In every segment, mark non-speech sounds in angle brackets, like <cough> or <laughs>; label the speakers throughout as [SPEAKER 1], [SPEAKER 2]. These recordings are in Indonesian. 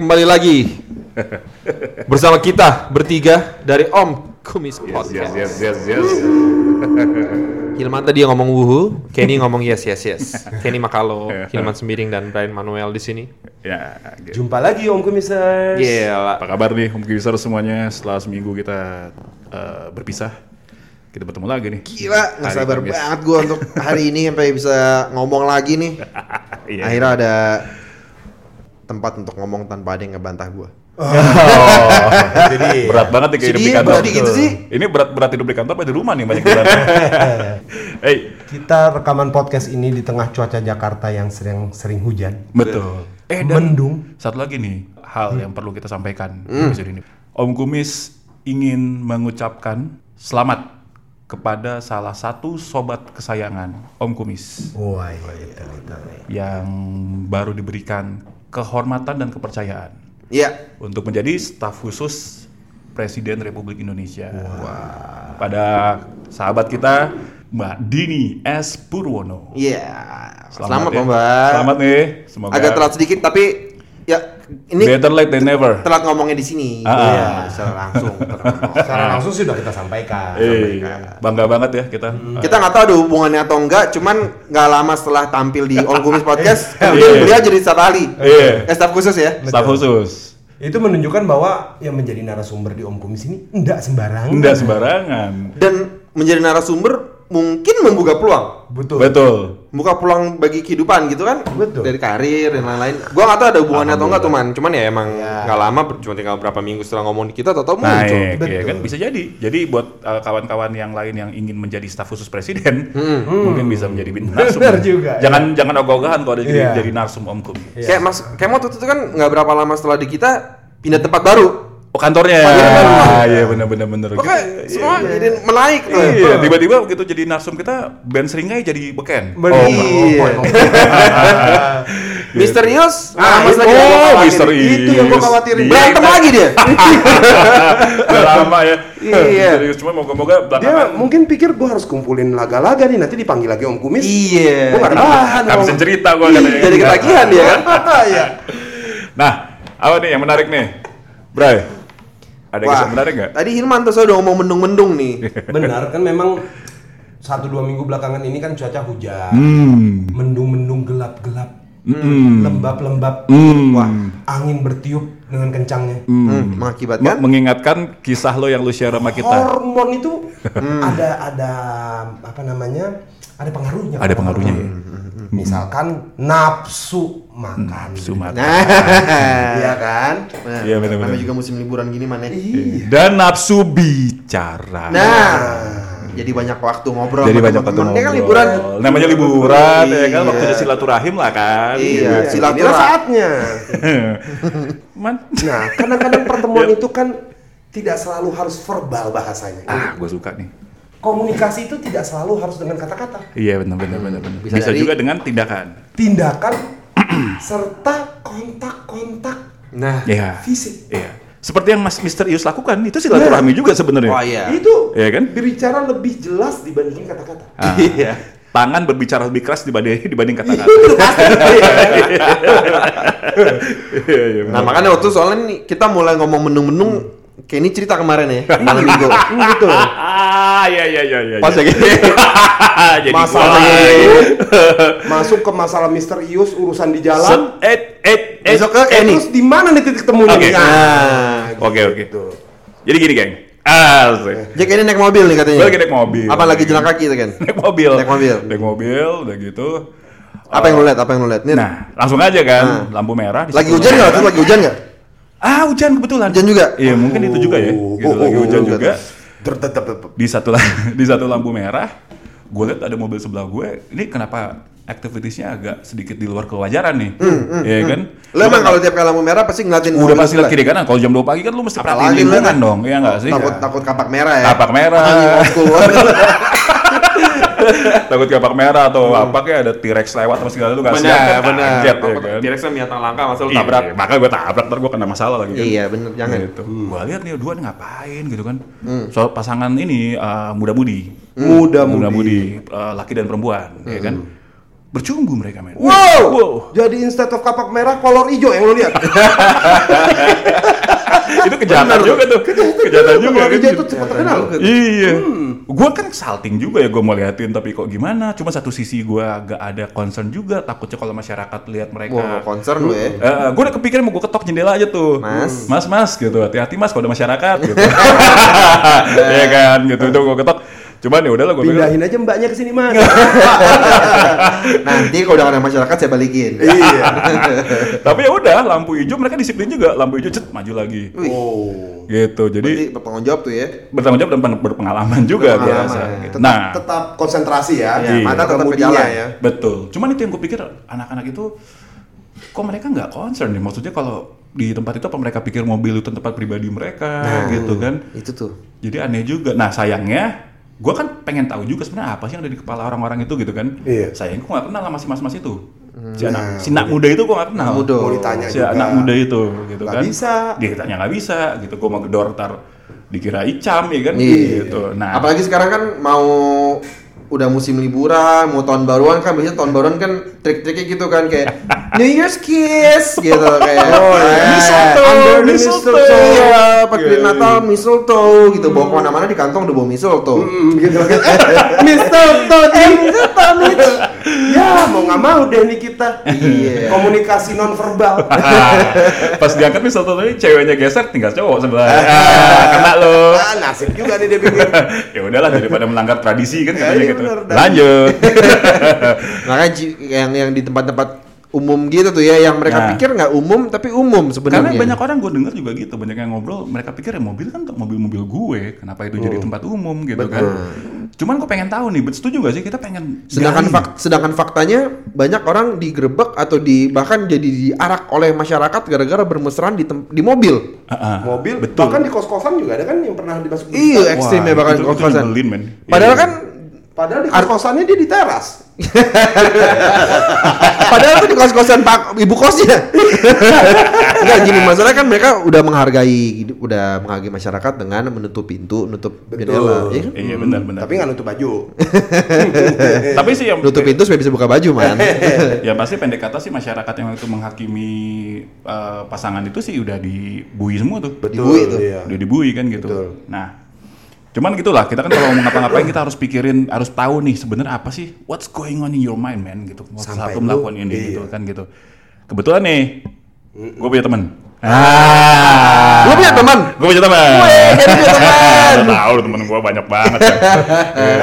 [SPEAKER 1] kembali lagi bersama kita bertiga dari Om Kumis
[SPEAKER 2] Yes,
[SPEAKER 1] Podcast.
[SPEAKER 2] yes, yes, yes, yes. <laughs>
[SPEAKER 1] Hilman tadi ngomong wuhu, Kenny ngomong yes, yes, yes. Kenny Makalo, Hilman Sembiring dan Brian Manuel di sini.
[SPEAKER 2] Ya, gitu.
[SPEAKER 3] Jumpa lagi Om Kumisers.
[SPEAKER 1] Gila.
[SPEAKER 2] Apa kabar nih Om Kiser semuanya? Setelah seminggu kita eh, berpisah, kita bertemu lagi nih.
[SPEAKER 1] Gila, nggak sabar
[SPEAKER 2] Kamis.
[SPEAKER 1] banget gue untuk hari ini sampai bisa ngomong lagi nih. <laughs>
[SPEAKER 2] Iya.
[SPEAKER 1] Akhirnya ada tempat untuk ngomong tanpa ada yang ngebantah gue.
[SPEAKER 3] Jadi <laughs>
[SPEAKER 2] Berat banget nih kayak hidup di
[SPEAKER 1] Sedih
[SPEAKER 2] kantor.
[SPEAKER 1] gitu sih.
[SPEAKER 2] Ini berat-berat hidup di kantor apa di rumah nih banyak berat. <laughs> Hey,
[SPEAKER 3] kita rekaman podcast ini di tengah cuaca Jakarta yang sering sering hujan.
[SPEAKER 2] betul. Eh dan
[SPEAKER 3] Mendung.
[SPEAKER 2] satu lagi nih hal yang perlu kita sampaikan di episode ini. Om Kumis ingin mengucapkan selamat kepada salah satu sobat kesayangan Om Kumis
[SPEAKER 3] Wah, iya,
[SPEAKER 2] yang baru diberikan kehormatan dan kepercayaan
[SPEAKER 1] Iya.
[SPEAKER 2] untuk menjadi staf khusus Presiden Republik Indonesia. Pada sahabat kita Mbak Dini S Purwono.
[SPEAKER 1] Iya. Selamat,
[SPEAKER 2] ya.
[SPEAKER 1] Mbak.
[SPEAKER 2] Selamat nih. Semoga
[SPEAKER 1] Agak telat sedikit tapi ya ini
[SPEAKER 2] better late than never.
[SPEAKER 1] telat ngomongnya di sini.
[SPEAKER 2] Ah.
[SPEAKER 1] Iya, secara langsung.
[SPEAKER 3] Secara langsung sudah kita sampaikan.
[SPEAKER 2] Eh, bangga banget ya kita.
[SPEAKER 1] Kita nggak tahu ada hubungannya atau enggak, cuman nggak lama setelah tampil di On Kumis Podcast, <laughs>
[SPEAKER 2] Iya.
[SPEAKER 1] kemudian beliau jadi staf ahli.
[SPEAKER 2] Iya.
[SPEAKER 1] Eh, staf khusus ya.
[SPEAKER 2] Staf khusus.
[SPEAKER 3] Itu menunjukkan bahwa yang menjadi narasumber di Om Kumis ini enggak sembarangan.
[SPEAKER 2] Enggak sembarangan.
[SPEAKER 1] Dan menjadi narasumber mungkin membuka peluang.
[SPEAKER 3] Betul.
[SPEAKER 2] Betul.
[SPEAKER 1] Buka peluang bagi kehidupan gitu kan.
[SPEAKER 3] Betul.
[SPEAKER 1] Dari karir dan lain-lain. Gua nggak tahu ada hubungannya atau enggak tuh man. Cuman ya emang
[SPEAKER 3] Ya.
[SPEAKER 1] nggak lama, cuma tinggal berapa minggu setelah ngomong di kita atau muncul.
[SPEAKER 2] Naik,
[SPEAKER 3] Betul.
[SPEAKER 2] ya kan bisa jadi. Jadi buat uh, kawan-kawan yang lain yang ingin menjadi staf khusus presiden, mungkin bisa menjadi bintang narsum.
[SPEAKER 3] Benar juga,
[SPEAKER 2] Jangan jangan ogah-ogahan kalau ada jadi,
[SPEAKER 3] Iya.
[SPEAKER 2] jadi narsum Om Kum.
[SPEAKER 1] Kayak Mas Kemot itu kan nggak berapa lama setelah di kita pindah tempat baru.
[SPEAKER 2] Oh kantornya. Ah, iya benar benar benar.
[SPEAKER 1] Oke, semua jadi menaik tuh.
[SPEAKER 2] Iya, tiba-tiba begitu jadi narsum kita band seringnya jadi beken. Oh,
[SPEAKER 1] Iya. <laughs> Misterius,
[SPEAKER 3] Ah,
[SPEAKER 1] Mas
[SPEAKER 3] itu-
[SPEAKER 1] lagi
[SPEAKER 2] oh, misterius.
[SPEAKER 3] Itu yang gua khawatirin.
[SPEAKER 2] Iya.
[SPEAKER 1] Berantem lagi dia. <laughs>
[SPEAKER 2] Udah lama ya.
[SPEAKER 1] Iya.
[SPEAKER 2] Serius cuma moga-moga
[SPEAKER 3] Dia
[SPEAKER 2] belakangan
[SPEAKER 3] mungkin pikir gua harus kumpulin laga-laga nih nanti dipanggil lagi Om Kumis.
[SPEAKER 1] Iya.
[SPEAKER 3] Gua nggak tahan.
[SPEAKER 2] nggak bisa cerita gua katanya.
[SPEAKER 1] Jadi ketagihan dia kan. <laughs>
[SPEAKER 3] Iya.
[SPEAKER 2] Nah, apa nih yang menarik nih? Bray, ada
[SPEAKER 1] Wah,
[SPEAKER 2] kisah menarik nggak?
[SPEAKER 1] Tadi Hilman tuh saya udah ngomong mendung-mendung nih. <laughs>
[SPEAKER 3] Benar kan memang satu dua minggu belakangan ini kan cuaca hujan,
[SPEAKER 2] Hmm.
[SPEAKER 3] mendung-mendung gelap-gelap,
[SPEAKER 2] Hmm.
[SPEAKER 3] lembab-lembab,
[SPEAKER 2] Hmm.
[SPEAKER 3] wah angin bertiup dengan kencangnya.
[SPEAKER 1] Hmm, mengakibatkan
[SPEAKER 2] Ma- mengingatkan kisah lo yang lu share sama kita.
[SPEAKER 3] Hormon itu ada ada apa namanya? Ada pengaruhnya.
[SPEAKER 2] Ada pengaruhnya ya?
[SPEAKER 3] Misalkan nafsu makan.
[SPEAKER 2] Nafsu makan.
[SPEAKER 1] Nah, <laughs>
[SPEAKER 3] Iya kan?
[SPEAKER 1] Nah,
[SPEAKER 2] Iya, benar-benar.
[SPEAKER 1] namanya juga musim liburan gini mana.
[SPEAKER 2] Dan nafsu bicara.
[SPEAKER 1] Nah, jadi banyak waktu ngobrol.
[SPEAKER 2] Jadi banyak waktu
[SPEAKER 1] kan
[SPEAKER 2] ngobrol.
[SPEAKER 1] liburan.
[SPEAKER 2] Namanya liburan ya kan
[SPEAKER 1] Iya.
[SPEAKER 2] waktunya silaturahim lah kan.
[SPEAKER 1] Iya,
[SPEAKER 3] Iya,
[SPEAKER 1] silaturahmi.
[SPEAKER 3] inilah saatnya. <laughs>
[SPEAKER 2] Man.
[SPEAKER 3] Nah, kadang-kadang pertemuan <laughs> itu kan tidak selalu harus verbal bahasanya.
[SPEAKER 2] Ah, gue suka nih.
[SPEAKER 3] Komunikasi itu tidak selalu harus dengan kata-kata.
[SPEAKER 2] Iya benar benar benar benar.
[SPEAKER 1] Bisa
[SPEAKER 2] Bisa,
[SPEAKER 1] dari-
[SPEAKER 2] juga dengan tindakan.
[SPEAKER 3] Tindakan <clears throat> serta kontak-kontak
[SPEAKER 1] Nah,
[SPEAKER 2] Iya.
[SPEAKER 3] fisik.
[SPEAKER 2] Iya. Seperti yang Mas Misterius lakukan itu silaturahmi juga sebenarnya.
[SPEAKER 1] oh iya.
[SPEAKER 3] Itu
[SPEAKER 2] Iya kan?
[SPEAKER 3] berbicara lebih jelas dibandingin kata-kata.
[SPEAKER 2] Ah. <laughs>
[SPEAKER 1] Iya.
[SPEAKER 2] Tangan berbicara lebih keras dibanding <laughs> dibanding kata-kata. Iya, <laughs> iya,
[SPEAKER 1] Nah,
[SPEAKER 2] benar.
[SPEAKER 1] makanya waktu soalnya nih kita mulai ngomong mendung-mendung kayak ini cerita kemarin ya, malam <laughs> minggu.
[SPEAKER 3] gitu.
[SPEAKER 2] Ah, iya iya iya iya.
[SPEAKER 1] Pas <laughs> lagi
[SPEAKER 2] Jadi
[SPEAKER 3] Masalah
[SPEAKER 2] gua-
[SPEAKER 3] itu masuk ke masalah misterius urusan di jalan.
[SPEAKER 2] Set, eh eh eh.
[SPEAKER 1] Besok ke
[SPEAKER 3] Eh,
[SPEAKER 1] Kenny.
[SPEAKER 3] terus di mana nih titik temunya?
[SPEAKER 2] Oke.
[SPEAKER 3] nih?
[SPEAKER 1] Nah,
[SPEAKER 2] Oke oke.
[SPEAKER 3] gitu.
[SPEAKER 2] Jadi gini, geng. Asik.
[SPEAKER 1] Jack ini naik mobil nih katanya.
[SPEAKER 2] Gue lagi naik mobil.
[SPEAKER 1] Apa lagi jalan kaki itu kan?
[SPEAKER 2] Naik mobil.
[SPEAKER 1] Naik mobil.
[SPEAKER 2] Naik mobil, udah gitu.
[SPEAKER 1] Apa yang lu lihat? Apa yang lu lihat? Nih,
[SPEAKER 2] Nah, langsung aja kan, lampu merah. di
[SPEAKER 1] lagi hujan nggak? lagi hujan nggak?
[SPEAKER 2] Ah, hujan kebetulan.
[SPEAKER 1] Hujan juga?
[SPEAKER 2] Iya, mungkin itu juga ya.
[SPEAKER 3] Oh,
[SPEAKER 2] Gitu,
[SPEAKER 3] oh,
[SPEAKER 2] lagi
[SPEAKER 3] oh,
[SPEAKER 2] hujan
[SPEAKER 1] oh,
[SPEAKER 2] juga. Di satu <laughs> di satu lampu merah, gue lihat ada mobil sebelah gue. Ini kenapa aktivitasnya agak sedikit di luar kewajaran nih? Iya kan?
[SPEAKER 1] Lo emang kalau tiap kali lampu merah pasti ngeliatin
[SPEAKER 2] udah pasti lihat kiri kanan. Kalau jam 2 pagi kan lu mesti perhatiin lingkungan
[SPEAKER 1] kan.
[SPEAKER 2] dong, iya nggak sih?
[SPEAKER 1] Takut takut kapak merah ya.
[SPEAKER 2] Kapak merah.
[SPEAKER 1] School. <laughs>
[SPEAKER 2] Takut kapak merah atau apa kayak ada T-Rex lewat sama segala lu nggak siap
[SPEAKER 1] Benar,
[SPEAKER 2] kan?
[SPEAKER 1] benar.
[SPEAKER 2] Kaget, ya kan?
[SPEAKER 1] Direksa miatan langka masa lu
[SPEAKER 2] Iya,
[SPEAKER 1] tabrak.
[SPEAKER 2] makanya gue tabrak ntar gue kena masalah lagi kan.
[SPEAKER 1] Iya, bener jangan.
[SPEAKER 2] Gitu. Gua lihat nih dua nih ngapain gitu kan. Soal pasangan ini uh, muda-mudi.
[SPEAKER 3] Muda-mudi.
[SPEAKER 2] Muda-mudi, uh, laki dan perempuan, ya kan. bercumbu mereka men.
[SPEAKER 3] Wow.
[SPEAKER 2] Wow.
[SPEAKER 3] Jadi instead of kapak merah, kolor hijau yang lo lihat. <laughs>
[SPEAKER 2] itu kejahatan juga tuh. Kejahatan juga
[SPEAKER 3] Kolor
[SPEAKER 2] kan.
[SPEAKER 3] hijau tuh cepat terkenal.
[SPEAKER 2] Iya. Gue kan salting juga ya gue mau liatin tapi kok gimana? Cuma satu sisi gue agak ada concern juga takutnya kalau masyarakat lihat mereka.
[SPEAKER 1] Wah, concern lu ya.
[SPEAKER 2] Eh, gue udah kepikiran mau gue ketok jendela aja tuh.
[SPEAKER 1] Mas.
[SPEAKER 2] Mas, mas gitu. Hati-hati mas kalau ada masyarakat gitu. <laughs> <laughs> Iya kan gitu. Itu gue ketok. Cuman ya udahlah gue.
[SPEAKER 3] Pindahin aja mbaknya ke sini, Mas. <laughs>
[SPEAKER 1] Nanti kalau udah ada masyarakat saya balikin.
[SPEAKER 3] iya. <laughs>
[SPEAKER 2] Tapi ya udah lampu hijau mereka disiplin juga. Lampu hijau cet maju lagi.
[SPEAKER 3] Oh.
[SPEAKER 2] Gitu. Jadi
[SPEAKER 1] Jadi bertanggung jawab tuh ya.
[SPEAKER 2] bertanggung jawab dan ber- berpengalaman juga
[SPEAKER 1] Berpengalaman,
[SPEAKER 2] biasa.
[SPEAKER 1] ya.
[SPEAKER 2] gitu.
[SPEAKER 3] Tetap,
[SPEAKER 2] Nah,
[SPEAKER 3] tetap konsentrasi ya.
[SPEAKER 1] Iya, mata tetap ke
[SPEAKER 3] kemudinya
[SPEAKER 1] jalan.
[SPEAKER 3] ya.
[SPEAKER 2] Betul. Cuman itu yang gue pikir anak-anak itu kok mereka nggak concern nih. Maksudnya kalau di tempat itu apa mereka pikir mobil itu tempat pribadi mereka gitu kan.
[SPEAKER 1] Itu tuh.
[SPEAKER 2] Jadi aneh juga. Nah sayangnya gue kan pengen tahu juga sebenarnya apa sih yang ada di kepala orang-orang itu gitu kan.
[SPEAKER 3] Iya.
[SPEAKER 2] Sayangnya gue gak kenal sama si mas-mas itu. Si anak, si anak muda itu gue gak kenal.
[SPEAKER 1] Muda.
[SPEAKER 3] Mau ditanya
[SPEAKER 2] si
[SPEAKER 3] juga.
[SPEAKER 2] anak muda itu gitu
[SPEAKER 3] Nggak
[SPEAKER 2] kan.
[SPEAKER 3] bisa.
[SPEAKER 2] Dia tanya nggak bisa gitu. Gue mau gedor ntar dikira icam ya kan.
[SPEAKER 1] Iya.
[SPEAKER 2] Gitu. Nah.
[SPEAKER 1] Apalagi sekarang kan mau udah musim liburan, mau tahun baruan kan biasanya tahun baruan kan trik-triknya gitu kan kayak <laughs> New Year's kiss gitu kayak
[SPEAKER 3] Oh, iya.
[SPEAKER 1] eh,
[SPEAKER 2] Mistletoe,
[SPEAKER 1] under
[SPEAKER 2] mistletoe.
[SPEAKER 1] mistletoe. Iya, pas
[SPEAKER 3] Iya, iya.
[SPEAKER 1] Natal mistletoe gitu bawa ke mana-mana di kantong udah bawa mistletoe.
[SPEAKER 3] Hmm, gitu <laughs> kan. Mister Tony. <laughs> Ya, mau nggak mau deh nih kita.
[SPEAKER 1] Iya.
[SPEAKER 3] Komunikasi non verbal. <laughs>
[SPEAKER 2] Pas diangkat nih satu tadi ceweknya geser tinggal cowok sebelah. <laughs> Ah, kena lo.
[SPEAKER 3] ah, nasib juga nih dia bikin. <laughs>
[SPEAKER 2] ya udahlah daripada melanggar tradisi kan
[SPEAKER 3] Ya,
[SPEAKER 2] katanya
[SPEAKER 3] iya
[SPEAKER 2] gitu. Lanjut.
[SPEAKER 1] Makanya yang yang di tempat-tempat umum gitu tuh ya yang mereka
[SPEAKER 2] Nah.
[SPEAKER 1] pikir nggak umum tapi umum
[SPEAKER 2] Karena
[SPEAKER 1] sebenarnya.
[SPEAKER 2] banyak orang gue dengar juga gitu, banyak yang ngobrol, mereka pikir ya mobil kan mobil-mobil gue, kenapa itu jadi
[SPEAKER 1] Oh.
[SPEAKER 2] tempat umum gitu kan. Cuman gue pengen tahu nih, setuju gak sih kita pengen
[SPEAKER 1] Sedangkan
[SPEAKER 2] gali.
[SPEAKER 1] fak- sedangkan faktanya banyak orang digerebek atau di bahkan jadi diarak oleh masyarakat gara-gara bermesraan di tem- di mobil.
[SPEAKER 2] Ah, ah.
[SPEAKER 3] Mobil,
[SPEAKER 2] betul.
[SPEAKER 3] bahkan di kos-kosan juga ada kan yang pernah dimasukin.
[SPEAKER 1] Iya, ekstrimnya bahkan kos-kosan. Padahal
[SPEAKER 2] Iya.
[SPEAKER 1] kan
[SPEAKER 3] Padahal di kos-kosannya dia di teras.
[SPEAKER 1] Padahal tuh di kos-kosan pak ibu kosnya. Enggak gini masalah kan mereka udah menghargai udah menghargai masyarakat dengan menutup pintu, nutup jendela, ya kan?
[SPEAKER 2] Iya benar benar.
[SPEAKER 3] Tapi nggak nutup baju. <laughs>
[SPEAKER 2] Tapi sih yang
[SPEAKER 1] Nutup pintu supaya bisa buka baju, man. <laughs>
[SPEAKER 2] ya pasti pendek kata sih masyarakat yang itu menghakimi eh, pasangan itu sih udah dibui semua tuh.
[SPEAKER 1] Dibui tuh.
[SPEAKER 3] Iya.
[SPEAKER 2] Udah dibui kan gitu.
[SPEAKER 3] Betul.
[SPEAKER 2] Nah, cuman gitulah kita kan kalau mau ngapa-ngapain kita harus pikirin, harus tahu nih sebenarnya apa sih what's going on in your mind man gitu.
[SPEAKER 3] Sampai
[SPEAKER 2] Satu melakukan ini
[SPEAKER 3] iya.
[SPEAKER 2] gitu kan gitu. Kebetulan nih, gue punya teman. Ah, <laughs>
[SPEAKER 1] Lu punya teman?
[SPEAKER 2] Gue punya teman.
[SPEAKER 1] Kenny punya teman.
[SPEAKER 2] Tahu lu temen gue banyak banget <laughs> kan.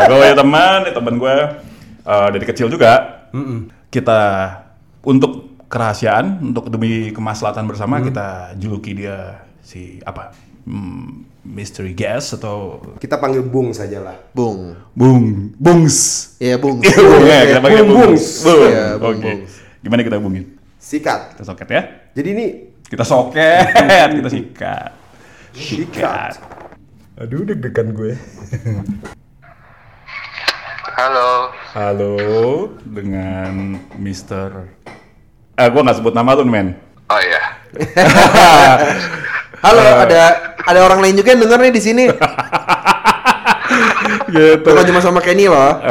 [SPEAKER 2] gue punya teman, teman gue eh, dari kecil juga. Kita untuk kerahasiaan, untuk demi kemaslahatan bersama kita juluki dia si apa? Hmm, mystery guest atau
[SPEAKER 3] Kita panggil Bung saja lah.
[SPEAKER 1] Bung.
[SPEAKER 2] Bung Bungs.
[SPEAKER 1] Iya, Bung.
[SPEAKER 2] Iya, Bung ya, kita panggil
[SPEAKER 3] Bung
[SPEAKER 2] Bung.
[SPEAKER 3] Bungs.
[SPEAKER 2] Bung.
[SPEAKER 1] Iya, Bung
[SPEAKER 2] Oke.
[SPEAKER 1] Bungs.
[SPEAKER 2] Gimana kita hubungin?
[SPEAKER 3] Sikat.
[SPEAKER 2] Kita soket ya.
[SPEAKER 3] Jadi ini
[SPEAKER 2] Kita soket, kita sikat.
[SPEAKER 3] Sikat.
[SPEAKER 2] Aduh, deg-degan gue.
[SPEAKER 4] Halo,
[SPEAKER 2] Halo, dengan Mr. Eh, gua nggak sebut nama tuh, men.
[SPEAKER 4] oh iya, <laughs>
[SPEAKER 1] Halo, ada ada orang lain juga yang denger nih di sini. <laughs>
[SPEAKER 2] gitu.
[SPEAKER 1] Bukan cuma sama Kenny loh.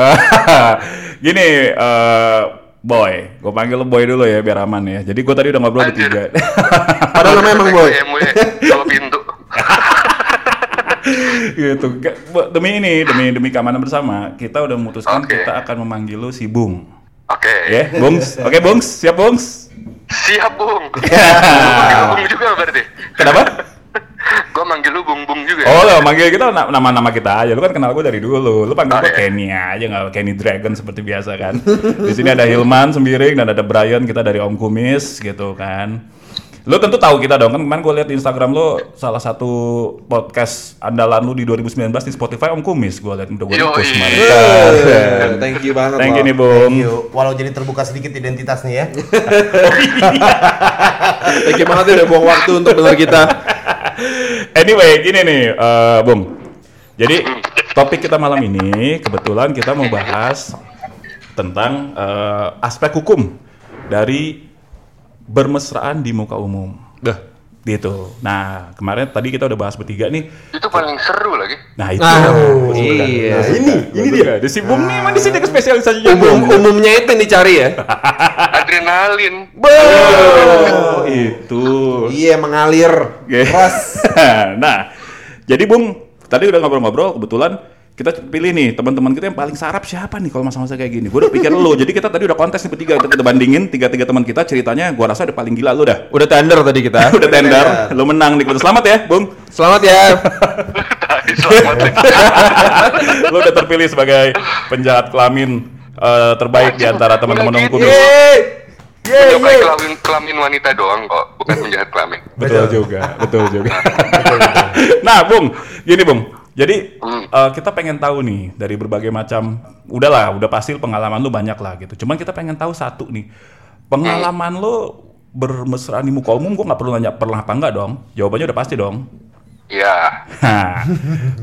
[SPEAKER 1] <laughs>
[SPEAKER 2] Gini, eh, Boy, gue panggil lo Boy dulu ya biar aman ya. Jadi gue tadi udah ngobrol
[SPEAKER 4] Anjir.
[SPEAKER 2] bertiga. <laughs>
[SPEAKER 1] Padahal namanya emang Boy.
[SPEAKER 4] MW kalau pintu.
[SPEAKER 2] gitu. Demi ini, demi demi keamanan bersama, kita udah memutuskan
[SPEAKER 4] Oke.
[SPEAKER 2] kita akan memanggil lo si Bung.
[SPEAKER 4] Oke,
[SPEAKER 2] Ya, Bungs. Oke, Bungs. Siap, Bungs.
[SPEAKER 4] Siap bung. <laughs> Gua lu bung juga berarti.
[SPEAKER 2] Kenapa? <laughs>
[SPEAKER 4] Gua manggil lu bung bung juga.
[SPEAKER 2] Oh, lo manggil kita na- nama-nama kita aja. Lu kan kenal gue dari dulu. Lu panggil
[SPEAKER 4] Oh,
[SPEAKER 2] gue
[SPEAKER 4] iya.
[SPEAKER 2] Kenny aja, nggak Kenny Dragon seperti biasa kan. Di sini ada Hilman Sembiring dan ada Brian kita dari Om Kumis gitu kan. Lu tentu tahu kita dong kan kemarin gue lihat di Instagram lu salah satu podcast andalan lu di 2019 di Spotify Om Kumis gue lihat udah gue repost kemarin.
[SPEAKER 1] Eh, Thank you banget.
[SPEAKER 2] Thank you nih Bung.
[SPEAKER 3] Walau jadi terbuka sedikit identitas nih ya. <laughs>
[SPEAKER 1] Thank you banget ya udah buang waktu untuk denger kita.
[SPEAKER 2] Anyway, gini nih, eh, Bung. Jadi topik kita malam ini kebetulan kita mau bahas tentang eh, aspek hukum dari bermesraan di muka umum.
[SPEAKER 1] Dah.
[SPEAKER 2] Gitu. Nah, kemarin tadi kita udah bahas bertiga nih.
[SPEAKER 4] Itu paling seru lagi.
[SPEAKER 2] Nah, itu. Suka.
[SPEAKER 1] iya.
[SPEAKER 3] Nah, ini, ini dia.
[SPEAKER 2] Di si Bung nih, emang di sini spesialisasinya
[SPEAKER 1] Umum,
[SPEAKER 2] Bung.
[SPEAKER 1] umumnya itu yang dicari ya. <laughs>
[SPEAKER 4] Adrenalin.
[SPEAKER 2] Oh, itu.
[SPEAKER 1] Iya mengalir.
[SPEAKER 2] Oke. <laughs> nah, jadi Bung, tadi udah ngobrol-ngobrol, kebetulan kita pilih nih teman-teman kita yang paling sarap siapa nih kalau masa-masa kayak gini. Gue udah pikir lo. Jadi kita tadi udah kontes nih bertiga, kita, kita bandingin tiga-tiga teman kita ceritanya. Gue rasa udah paling gila lo dah.
[SPEAKER 1] Udah tender tadi kita. <laughs>
[SPEAKER 2] udah tender, lo menang nih. Selamat ya, Bung.
[SPEAKER 1] Selamat ya. <laughs>
[SPEAKER 4] Selamat <laughs>
[SPEAKER 2] lo udah terpilih sebagai penjahat kelamin eh, terbaik di antara teman-teman
[SPEAKER 4] gitu.
[SPEAKER 2] Kudus.
[SPEAKER 4] Menyukai kelamin, kelamin wanita doang kok, bukan penjahat kelamin.
[SPEAKER 2] Betul juga, betul juga. nah, Bung, gini Bung. Jadi eh, kita pengen tahu nih dari berbagai macam, udahlah, udah pasti pengalaman lu banyak lah gitu. Cuman kita pengen tahu satu nih, pengalaman lu bermesraan di muka umum, gua nggak perlu nanya pernah apa enggak dong. Jawabannya udah pasti dong.
[SPEAKER 4] Ya,
[SPEAKER 2] Hah,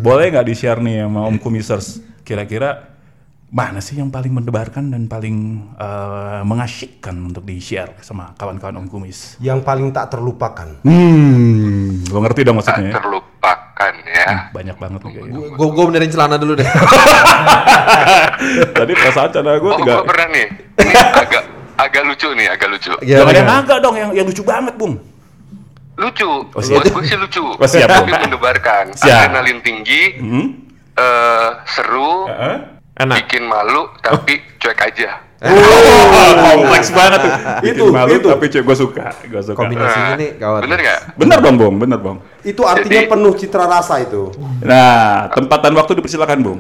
[SPEAKER 2] boleh nggak di share nih sama Om Kumisers? Kira-kira mana sih yang paling mendebarkan dan paling eh, mengasyikkan untuk di share sama kawan-kawan Om Kumis?
[SPEAKER 3] Yang paling tak terlupakan.
[SPEAKER 2] Hmm, lo ngerti dong
[SPEAKER 4] tak
[SPEAKER 2] maksudnya ya?
[SPEAKER 4] terlupakan ya.
[SPEAKER 2] Banyak banget nih kayaknya.
[SPEAKER 1] Gue gue benerin celana dulu deh. <laughs>
[SPEAKER 2] Tadi perasaan cara gue
[SPEAKER 4] Oh,
[SPEAKER 2] tiga.
[SPEAKER 4] gue pernah nih. Ini <laughs> agak agak lucu nih, agak lucu.
[SPEAKER 2] Jangan yang agak dong, yang yang lucu banget, Bung.
[SPEAKER 4] Lucu.
[SPEAKER 2] Oh, siap.
[SPEAKER 4] Buat gue sih lucu.
[SPEAKER 2] Oh, siap,
[SPEAKER 4] Tapi
[SPEAKER 2] Bung.
[SPEAKER 4] mendebarkan.
[SPEAKER 2] Siap.
[SPEAKER 4] Adrenalin tinggi,
[SPEAKER 2] Hmm?
[SPEAKER 4] eh, seru,
[SPEAKER 1] Enak.
[SPEAKER 4] bikin malu, tapi cuek aja.
[SPEAKER 2] Oh, kompleks banget tuh. Bikin
[SPEAKER 3] Itu,
[SPEAKER 2] malu,
[SPEAKER 3] itu.
[SPEAKER 2] tapi gue suka, gue suka.
[SPEAKER 1] Kombinasinya
[SPEAKER 4] Nah,
[SPEAKER 1] nih kawan.
[SPEAKER 4] Bener nggak?
[SPEAKER 2] Bener dong, Bung, bener, Bung.
[SPEAKER 3] Itu artinya
[SPEAKER 4] Jadi-
[SPEAKER 3] penuh citra rasa itu.
[SPEAKER 2] Nah, tempat dan waktu dipersilakan, Bung.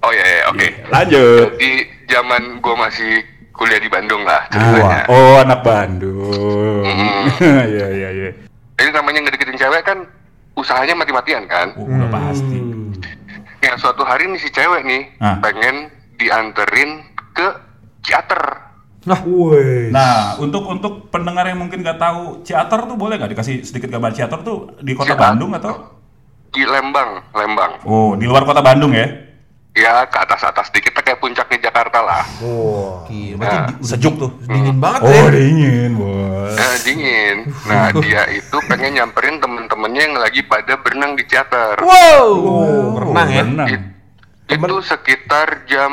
[SPEAKER 4] Oh ya, ya oke.
[SPEAKER 2] Lanjut.
[SPEAKER 4] Jadi zaman gue masih kuliah di Bandung lah
[SPEAKER 2] Ah,
[SPEAKER 4] ceritanya.
[SPEAKER 2] oh, anak Bandung. <laughs> Iya, iya, iya.
[SPEAKER 4] Jadi namanya ngedeketin cewek kan usahanya mati-matian kan.
[SPEAKER 2] Oh, udah pasti.
[SPEAKER 4] Ya suatu hari nih si cewek nih
[SPEAKER 2] Ah.
[SPEAKER 4] pengen dianterin ke Ciater.
[SPEAKER 3] Woi.
[SPEAKER 2] Nah, untuk untuk pendengar yang mungkin nggak tahu Ciater tuh boleh nggak dikasih sedikit gambar Ciater tuh di kota
[SPEAKER 4] Ciater.
[SPEAKER 2] Bandung atau?
[SPEAKER 4] Di Lembang, Lembang.
[SPEAKER 2] Oh, di luar kota Bandung ya?
[SPEAKER 4] Ya ke atas-atas dikit kayak puncaknya Jakarta lah.
[SPEAKER 3] Wah.
[SPEAKER 1] Gila,
[SPEAKER 4] Nah,
[SPEAKER 1] berarti
[SPEAKER 2] Sejuk tuh.
[SPEAKER 1] dingin banget
[SPEAKER 2] Oh,
[SPEAKER 1] ya.
[SPEAKER 2] dingin, bos.
[SPEAKER 4] Nah, dingin. Nah, <laughs> dia itu pengen nyamperin temen-temennya yang lagi pada berenang di Ciater.
[SPEAKER 1] Wow.
[SPEAKER 2] Oh,
[SPEAKER 1] Renang ya.
[SPEAKER 2] Renang.
[SPEAKER 4] It- itu sekitar jam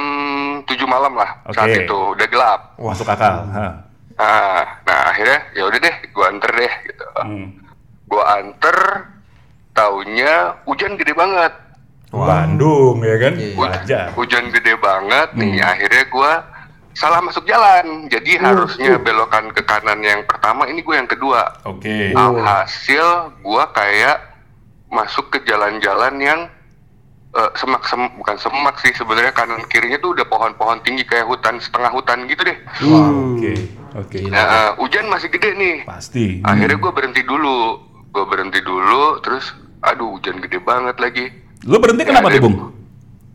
[SPEAKER 4] 7 malam lah saat
[SPEAKER 2] Oke.
[SPEAKER 4] itu udah gelap.
[SPEAKER 2] Masuk akal. Ha.
[SPEAKER 4] Nah, nah akhirnya ya udah deh, gua anter deh gitu.
[SPEAKER 2] Hmm.
[SPEAKER 4] Gua anter, taunya hujan gede banget.
[SPEAKER 2] Bandung ya kan?
[SPEAKER 1] Iya.
[SPEAKER 2] Wajar.
[SPEAKER 4] Hujan gede banget nih,
[SPEAKER 2] Hmm.
[SPEAKER 4] akhirnya gua salah masuk jalan. Jadi harusnya belokan ke kanan yang pertama, ini gue yang kedua.
[SPEAKER 2] Oke.
[SPEAKER 4] Alhasil gua kayak masuk ke jalan-jalan yang eh, semak sem bukan semak sih sebenarnya kanan kirinya tuh udah pohon-pohon tinggi kayak hutan setengah hutan gitu deh.
[SPEAKER 2] Wah, Oke. Oke.
[SPEAKER 4] Nah, eh, hujan masih gede nih.
[SPEAKER 2] Pasti.
[SPEAKER 4] Akhirnya gue berhenti dulu, gue berhenti dulu, terus aduh hujan gede banget lagi.
[SPEAKER 2] Lu berhenti kenapa tuh, Bung?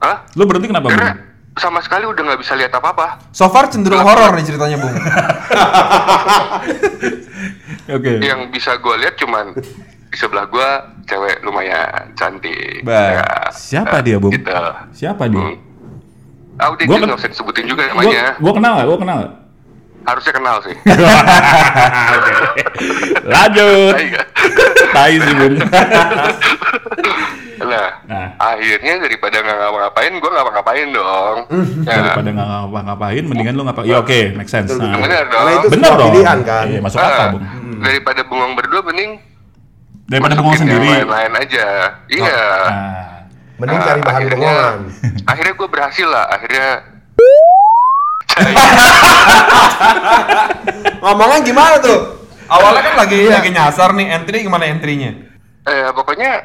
[SPEAKER 4] Hah?
[SPEAKER 2] Lu berhenti kenapa, Bung?
[SPEAKER 4] Karena sama sekali udah nggak bisa lihat apa-apa.
[SPEAKER 1] So far cenderung horor nih ceritanya, Bung. <laughs> <laughs>
[SPEAKER 2] Oke.
[SPEAKER 4] Yang bisa gue lihat cuman di sebelah gue cewek lumayan cantik.
[SPEAKER 1] Bah,
[SPEAKER 4] Ya,
[SPEAKER 2] siapa
[SPEAKER 4] eh,
[SPEAKER 2] dia, Bung?
[SPEAKER 4] Gitu.
[SPEAKER 2] Siapa dia?
[SPEAKER 4] Hmm. Ah udah
[SPEAKER 2] Gua
[SPEAKER 4] nggak usah disebutin juga namanya.
[SPEAKER 2] gua kenal gak? Gua kenal gak?
[SPEAKER 4] Harusnya kenal sih. <laughs>
[SPEAKER 2] Lanjut.
[SPEAKER 4] Tai
[SPEAKER 2] sih, Bung. <laughs>
[SPEAKER 4] nah,
[SPEAKER 2] Nah.
[SPEAKER 4] akhirnya daripada nggak ngapa-ngapain, gue nggak ngapa-ngapain dong. <laughs> Ya,
[SPEAKER 2] Daripada nggak ngapa-ngapain, mendingan lu ngapa? Ya oke, make sense. Nah,
[SPEAKER 4] bener dong.
[SPEAKER 2] Bener dong.
[SPEAKER 3] pilihan kan.
[SPEAKER 2] Iya, masuk
[SPEAKER 4] Ah,
[SPEAKER 2] akal, Bung.
[SPEAKER 4] Daripada bengong berdua, mending
[SPEAKER 2] Daripada bengong
[SPEAKER 4] masukin yang
[SPEAKER 2] sendiri.
[SPEAKER 4] lain-lain aja. Iya.
[SPEAKER 2] Nah,
[SPEAKER 3] Mending
[SPEAKER 4] Nah,
[SPEAKER 3] cari bahan
[SPEAKER 4] akhirnya-
[SPEAKER 3] bengongan. <laughs>
[SPEAKER 4] Akhirnya gue berhasil lah. Akhirnya <laughs>
[SPEAKER 1] Ngomongnya gimana tuh? Awalnya kan lagi lagi nyasar nih, entry gimana entry-nya?
[SPEAKER 4] eh, pokoknya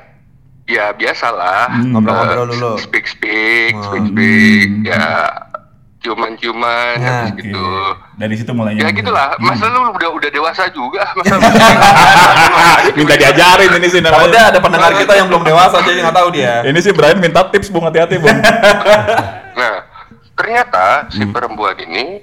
[SPEAKER 4] ya biasalah.
[SPEAKER 2] Hmm.
[SPEAKER 1] Ngobrol-ngobrol
[SPEAKER 4] Eh,
[SPEAKER 1] dulu.
[SPEAKER 4] Speak speak,
[SPEAKER 1] Hmm.
[SPEAKER 4] speak speak. Ya ciuman-ciuman
[SPEAKER 1] Nah,
[SPEAKER 4] habis
[SPEAKER 2] oke.
[SPEAKER 4] gitu.
[SPEAKER 2] Dari situ mulainya.
[SPEAKER 4] Ya gitulah. Masa lu udah udah dewasa juga. <laughs> Masa
[SPEAKER 2] Minta diajarin ini sih namanya.
[SPEAKER 1] Udah ada pendengar kita yang belum dewasa jadi nggak tahu dia.
[SPEAKER 2] Ini sih Brian minta tips, Bung. Hati-hati, Bung. <laughs>
[SPEAKER 4] Nah, ternyata si
[SPEAKER 2] Hmm.
[SPEAKER 4] perempuan ini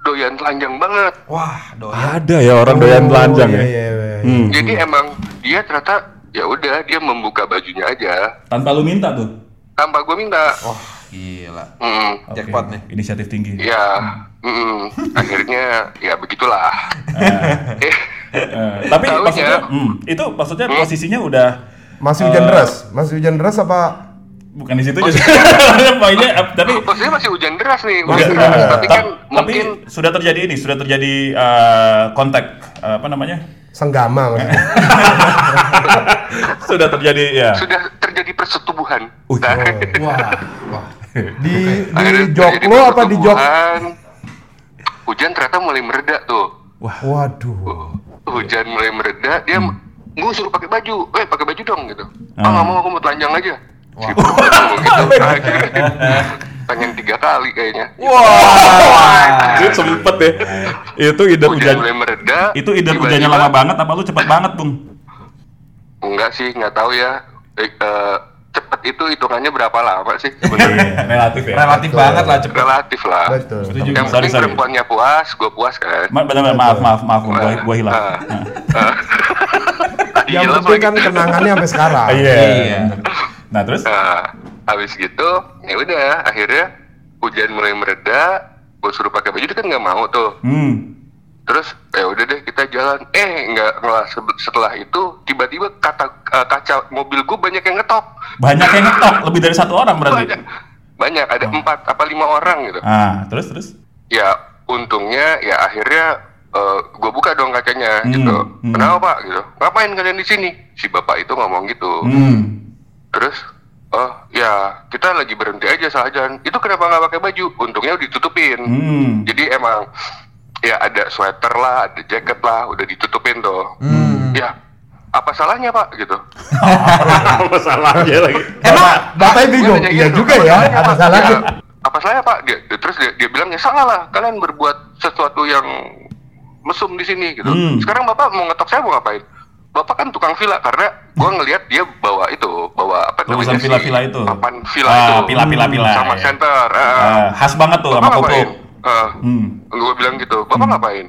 [SPEAKER 4] doyan telanjang banget.
[SPEAKER 1] Wah, doyan.
[SPEAKER 2] Ada ya orang doyan telanjang
[SPEAKER 3] iya,
[SPEAKER 2] ya.
[SPEAKER 3] iya, iya.
[SPEAKER 2] Hmm.
[SPEAKER 4] Jadi emang dia ternyata ya udah dia membuka bajunya aja
[SPEAKER 2] Tanpa lu minta tuh.
[SPEAKER 4] tanpa gue minta.
[SPEAKER 1] Wah, gila.
[SPEAKER 4] Mm,
[SPEAKER 1] Jackpot nih.
[SPEAKER 2] Inisiatif tinggi.
[SPEAKER 4] ya, mm, akhirnya ya begitulah.
[SPEAKER 2] Ah, <laughs>
[SPEAKER 4] Eh,
[SPEAKER 2] Eh, tapi
[SPEAKER 4] Taunya-
[SPEAKER 2] maksudnya, hmm, itu maksudnya posisinya udah
[SPEAKER 3] Masih hujan
[SPEAKER 2] Eh,
[SPEAKER 3] deras? Masih hujan deras apa?
[SPEAKER 2] bukan di situ aja. <laughs> Poinnya, ap- tapi
[SPEAKER 4] Maksudnya masih hujan deras nih.
[SPEAKER 3] Masih
[SPEAKER 4] hujan deras.
[SPEAKER 3] deras.
[SPEAKER 4] Tapi
[SPEAKER 2] Ta-
[SPEAKER 4] kan
[SPEAKER 2] tapi
[SPEAKER 4] mungkin
[SPEAKER 2] sudah terjadi ini, sudah terjadi eh, kontak eh, apa namanya?
[SPEAKER 3] Senggama maksudnya. <laughs>
[SPEAKER 2] Sudah terjadi ya.
[SPEAKER 4] sudah terjadi persetubuhan.
[SPEAKER 2] Uh,
[SPEAKER 4] Nah,
[SPEAKER 1] Wah, wah.
[SPEAKER 3] Di di
[SPEAKER 4] akhirnya
[SPEAKER 3] jok
[SPEAKER 4] terjadi
[SPEAKER 3] lo apa di jok?
[SPEAKER 4] Hujan ternyata mulai mereda tuh.
[SPEAKER 3] Waduh.
[SPEAKER 4] Hujan mulai mereda, dia
[SPEAKER 2] Hmm.
[SPEAKER 4] gue suruh pakai baju, eh pakai baju dong gitu.
[SPEAKER 2] Ah.
[SPEAKER 4] Ah nggak mau, aku mau telanjang aja. Gitu, ngomong gitu. <laughs> Akhirnya Telanjang tiga kali kayaknya. <laughs>
[SPEAKER 2] Wah, itu sempet ya. Itu ide
[SPEAKER 4] Hujan
[SPEAKER 2] hujan.
[SPEAKER 4] mulai mereda.
[SPEAKER 2] Itu ide hujannya lama banget apa lu cepet banget, Bung?
[SPEAKER 4] Enggak sih, nggak tahu ya. Eh, eh, cepet itu hitungannya berapa lama sih?
[SPEAKER 2] Iya,
[SPEAKER 4] Sebenarnya <laughs>
[SPEAKER 2] relatif ya.
[SPEAKER 5] Relatif banget lah cepet.
[SPEAKER 4] relatif lah.
[SPEAKER 3] Betul.
[SPEAKER 2] Setuju.
[SPEAKER 4] Yang
[SPEAKER 2] Sorry,
[SPEAKER 4] penting
[SPEAKER 2] sorry.
[SPEAKER 4] perempuannya puas, gue puas kan.
[SPEAKER 2] Ma benar, maaf, maaf, maaf, Bung. Gua, gua hilang.
[SPEAKER 4] Ah.
[SPEAKER 2] Nah.
[SPEAKER 4] Tadi <laughs>
[SPEAKER 3] Yang
[SPEAKER 4] hilang
[SPEAKER 3] penting kan kenangannya sampai sekarang.
[SPEAKER 2] Iya.
[SPEAKER 5] Iya.
[SPEAKER 2] Nah, terus?
[SPEAKER 4] Nah, habis gitu, ya udah, akhirnya hujan mulai mereda, gue suruh pakai baju dia kan nggak mau tuh.
[SPEAKER 2] Hmm.
[SPEAKER 4] Terus ya udah deh kita jalan. Eh nggak nggak se- setelah itu tiba-tiba kata eh, kaca mobil gue banyak yang ngetok.
[SPEAKER 2] Banyak yang ngetok, lebih dari satu orang berarti.
[SPEAKER 4] Banyak, banyak ada empat apa lima orang gitu.
[SPEAKER 2] Ah, terus terus.
[SPEAKER 4] Ya untungnya ya akhirnya gue buka dong kacanya
[SPEAKER 2] Hmm,
[SPEAKER 4] gitu.
[SPEAKER 2] hmm.
[SPEAKER 4] Kenapa pak? Gitu. Ngapain kalian di sini? Si bapak itu ngomong gitu.
[SPEAKER 2] Hmm.
[SPEAKER 4] Terus oh ya kita lagi berhenti aja jalan. Itu kenapa nggak pakai baju? Untungnya udah ditutupin.
[SPEAKER 2] Hmm.
[SPEAKER 4] Jadi emang ya ada sweater lah, ada jaket lah, udah ditutupin tuh. Ya apa salahnya pak gitu?
[SPEAKER 2] Apa salahnya lagi?
[SPEAKER 3] Emang Bapak bingung.
[SPEAKER 4] Nanya
[SPEAKER 3] Iya
[SPEAKER 4] gitu,
[SPEAKER 3] juga ya. Apa salahnya?
[SPEAKER 4] Ya, apa salahnya pak? Dia, dia- terus dia, dia bilang ya salah lah. Kalian berbuat sesuatu yang mesum di sini gitu.
[SPEAKER 2] Hmm.
[SPEAKER 4] Sekarang bapak mau ngetok saya mau ngapain? Bapak kan tukang villa karena gua ngelihat dia bawa itu, bawa apa sih?
[SPEAKER 2] villa-villa itu.
[SPEAKER 4] Papan villa
[SPEAKER 2] Ah,
[SPEAKER 4] itu.
[SPEAKER 2] villa-villa-villa,
[SPEAKER 4] Sama
[SPEAKER 2] ya.
[SPEAKER 4] center. ah.
[SPEAKER 2] Ah, khas banget tuh
[SPEAKER 4] Bapak
[SPEAKER 2] sama?
[SPEAKER 4] Ah,
[SPEAKER 2] Hmm.
[SPEAKER 4] gue bilang gitu, bapak ngapain?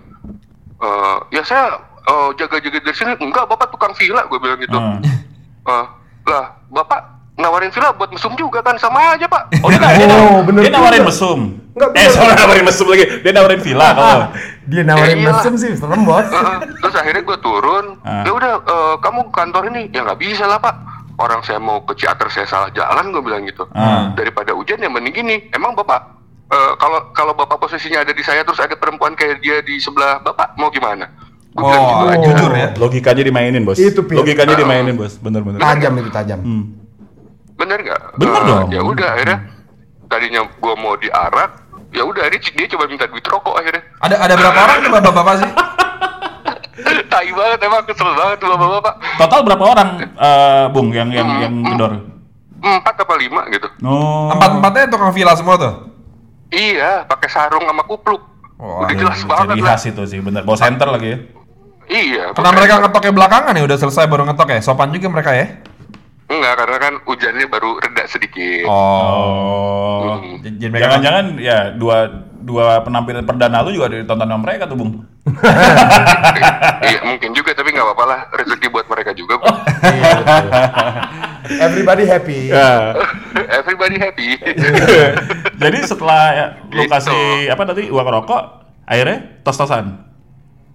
[SPEAKER 4] Eh, ya saya eh, jaga-jaga dari sini. Enggak, bapak tukang villa, gue bilang gitu.
[SPEAKER 2] Hmm. <laughs>
[SPEAKER 4] Eh, lah, bapak nawarin villa buat mesum juga kan sama aja pak.
[SPEAKER 2] Oh, dia, dia,
[SPEAKER 3] Oh, bener
[SPEAKER 2] dia nawarin
[SPEAKER 3] juga.
[SPEAKER 2] mesum.
[SPEAKER 3] Nggak,
[SPEAKER 2] eh,
[SPEAKER 3] bener.
[SPEAKER 2] sorry nawarin mesum lagi. Dia nawarin villa kalau.
[SPEAKER 3] Dia nawarin
[SPEAKER 4] iyalah.
[SPEAKER 3] mesum sih, serem bos.
[SPEAKER 4] Heeh. Terus akhirnya gue turun.
[SPEAKER 2] Ah.
[SPEAKER 4] Ya udah, eh, kamu ke kantor ini ya nggak bisa lah pak. Orang saya mau ke Ciater saya salah jalan gue bilang gitu.
[SPEAKER 2] Ah.
[SPEAKER 4] Daripada hujan ya mending gini. Emang bapak eh, kalau kalau bapak posisinya ada di saya terus ada perempuan kayak dia di sebelah bapak mau gimana? Gitu
[SPEAKER 5] Oh,
[SPEAKER 4] aja.
[SPEAKER 5] jujur ya.
[SPEAKER 2] Logikanya dimainin, Bos.
[SPEAKER 3] Itu, Pin.
[SPEAKER 2] Logikanya dimainin, Bos. Bener-bener.
[SPEAKER 3] Tajam itu tajam.
[SPEAKER 2] Hmm.
[SPEAKER 4] Bener nggak?
[SPEAKER 2] Bener
[SPEAKER 4] Eh,
[SPEAKER 2] dong.
[SPEAKER 4] Ya udah akhirnya tadinya gua mau diarak, ya udah akhirnya dia coba minta duit rokok akhirnya.
[SPEAKER 5] Ada ada berapa orang tuh bapak-bapak sih? <laughs>
[SPEAKER 4] Tai banget emang kesel banget tuh bapak-bapak.
[SPEAKER 2] Total berapa orang, eh, Bung, yang yang yang gedor?
[SPEAKER 4] Empat apa lima gitu.
[SPEAKER 2] Oh.
[SPEAKER 5] Empat-empatnya tukang villa semua tuh.
[SPEAKER 4] Iya, pakai sarung sama kupluk.
[SPEAKER 5] Wah,
[SPEAKER 4] udah jelas
[SPEAKER 2] Jadi
[SPEAKER 4] banget lah.
[SPEAKER 2] khas itu sih, bener. Bawa center lagi ya.
[SPEAKER 4] Iya.
[SPEAKER 5] Karena mereka ngetoknya belakangan ya udah selesai baru ngetok ya. Sopan juga mereka ya.
[SPEAKER 4] Enggak, karena kan hujannya baru reda sedikit.
[SPEAKER 2] Oh.
[SPEAKER 4] Hmm.
[SPEAKER 5] Jadi
[SPEAKER 2] Jangan-jangan ya dua dua penampilan perdana lu juga ditonton sama mereka tuh, Bung. <laughs>
[SPEAKER 4] iya, mungkin juga tapi nggak apa-apa lah rezeki buat mereka juga. Bu. <laughs>
[SPEAKER 3] Iya. Everybody happy.
[SPEAKER 2] Ya.
[SPEAKER 4] Everybody happy. <laughs>
[SPEAKER 2] Jadi setelah ya, lu
[SPEAKER 4] Gitu.
[SPEAKER 2] kasih apa tadi uang rokok, akhirnya tos-tosan.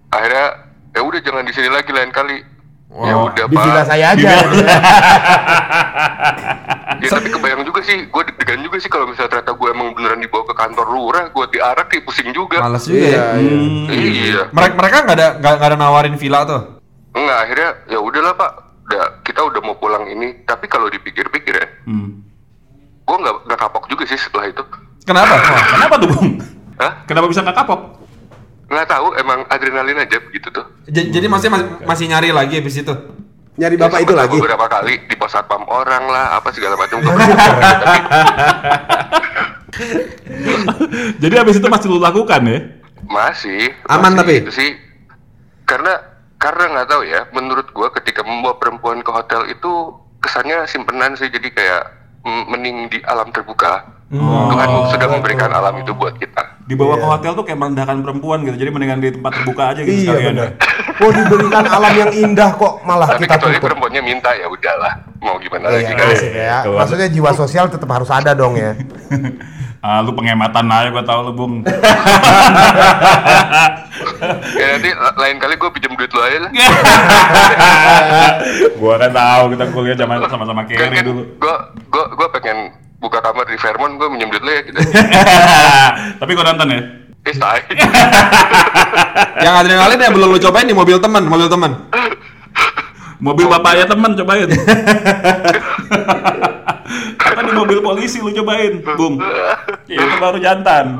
[SPEAKER 4] Akhirnya ya udah jangan di sini lagi lain kali. ya
[SPEAKER 3] Oh,
[SPEAKER 4] udah
[SPEAKER 3] di
[SPEAKER 4] pak.
[SPEAKER 3] villa saya aja. <laughs>
[SPEAKER 4] Ya tapi kebayang juga sih, gue deg-degan juga sih kalau misalnya ternyata gue emang beneran dibawa ke kantor lurah, gue diarak kayak pusing juga.
[SPEAKER 5] Males juga ya.
[SPEAKER 2] Hmm.
[SPEAKER 4] Iya.
[SPEAKER 5] Mereka mereka nggak ada nggak nggak ada nawarin villa tuh.
[SPEAKER 4] Enggak, akhirnya ya udahlah pak, udah kita udah mau pulang ini. Tapi kalau dipikir-pikir ya,
[SPEAKER 2] Hmm.
[SPEAKER 4] gue nggak nggak kapok juga sih setelah itu.
[SPEAKER 5] Kenapa?
[SPEAKER 2] Wah, <laughs> kenapa tuh, Bung?
[SPEAKER 4] Hah?
[SPEAKER 2] Kenapa bisa nggak kapok?
[SPEAKER 4] Nggak tahu, emang adrenalin aja begitu tuh.
[SPEAKER 5] J- jadi masih masih, masih nyari lagi habis itu.
[SPEAKER 1] Nyari
[SPEAKER 4] Ya,
[SPEAKER 1] bapak itu
[SPEAKER 4] sempet
[SPEAKER 1] lagi.
[SPEAKER 4] Beberapa kali di pos satpam orang lah, apa segala macam. Gua <laughs>
[SPEAKER 2] Jadi habis itu masih lu lakukan ya?
[SPEAKER 4] masih.
[SPEAKER 1] Aman
[SPEAKER 4] masih
[SPEAKER 1] tapi?
[SPEAKER 4] Itu sih, karena karena nggak tahu ya. Menurut gue ketika membawa perempuan ke hotel itu kesannya simpenan sih. Jadi kayak mending di alam terbuka. Tuhan sudah memberikan alam itu buat kita.
[SPEAKER 2] Dibawa ke
[SPEAKER 3] Iya.
[SPEAKER 2] hotel tuh kayak merendahkan perempuan gitu. Jadi mendingan di tempat terbuka aja gitu
[SPEAKER 3] Iya
[SPEAKER 2] sekalian.
[SPEAKER 3] benar. Oh diberikan alam yang indah kok malah
[SPEAKER 4] Tapi
[SPEAKER 3] kita
[SPEAKER 4] kecuali
[SPEAKER 3] tutup.
[SPEAKER 4] perempuannya minta ya udahlah. Mau gimana lagi
[SPEAKER 3] Iya,
[SPEAKER 4] kan?
[SPEAKER 3] asik ya. Maksudnya jiwa sosial tetap harus ada dong ya. <laughs>
[SPEAKER 2] Ah, lu penghematan aja gua tahu lu, Bung.
[SPEAKER 4] ya nanti la- lain kali gue pinjem duit lo aja lah. <laughs>
[SPEAKER 2] gua kan tahu kita kuliah zaman sama-sama
[SPEAKER 4] Kan,
[SPEAKER 2] Kerry
[SPEAKER 4] kan
[SPEAKER 2] dulu.
[SPEAKER 4] gue gue gue pengen buka kamar di Fairmont, gue minjem duit lo ya gitu. <laughs>
[SPEAKER 2] Tapi gua nonton ya.
[SPEAKER 4] Eh, say. <laughs>
[SPEAKER 5] Yang adrenalin ya belum lu cobain di mobil teman, mobil teman.
[SPEAKER 2] Mobil bapaknya teman cobain. Apa di mobil polisi lu cobain, Bung? Ya, itu baru jantan.